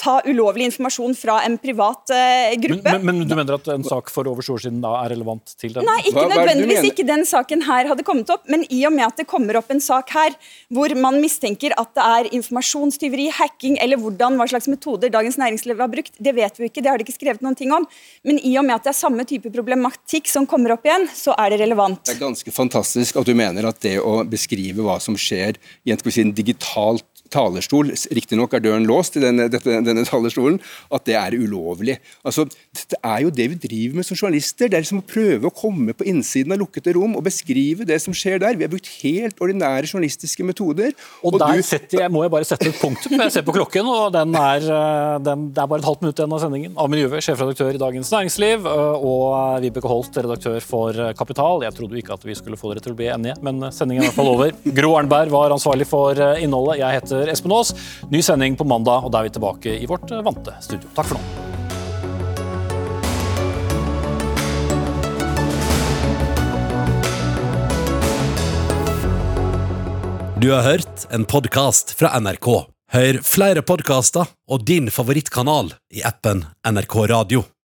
ta ulovlig informasjon fra en privat uh, gruppe. Men, men, men, du mener at en sak for over sju år siden da er relevant til den? Nei, ikke nødvendigvis ikke den saken her hadde kommet opp, men i og med at det kommer opp en sak her hvor man mistenker at det er informasjonstyveri, hacking eller hvordan, hva slags metoder Dagens Næringsliv har brukt, det vet vi ikke, det har de ikke skrevet noen ting om. Men i og med at det er samme type problematikk som kommer opp igjen, så er det relevant. Det er ganske fantastisk at du mener at det å beskrive hva som skjer i en, skal vi si, en digitalt talerstol, riktignok er døren låst i denne, denne, talerstolen, at det er ulovlig. Altså, Det er jo det vi driver med som journalister. Det er liksom å prøve å komme på innsiden av lukkede rom og beskrive det som skjer der. Vi har brukt helt ordinære journalistiske metoder. Og, og der du... setter jeg, må jeg bare sette et punktum. Jeg ser på klokken, og den er, eh, den, det er bare et halvt minutt igjen av sendingen. Amund Juve, sjefredaktør i Dagens Næringsliv, eh, og Vibeke Holt, redaktør for Kapital. Jeg trodde jo ikke at vi skulle få dere til å bli enige, men sendingen er i hvert fall over. Gro Arnberg var ansvarlig for eh, innholdet. Jeg heter heter Espen Aas. Ny sending på mandag, og da er vi tilbake i vårt eh, vante studio. Takk for nå. Du har hørt en podkast fra NRK. Hør flere podkaster og din favorittkanal i appen NRK Radio.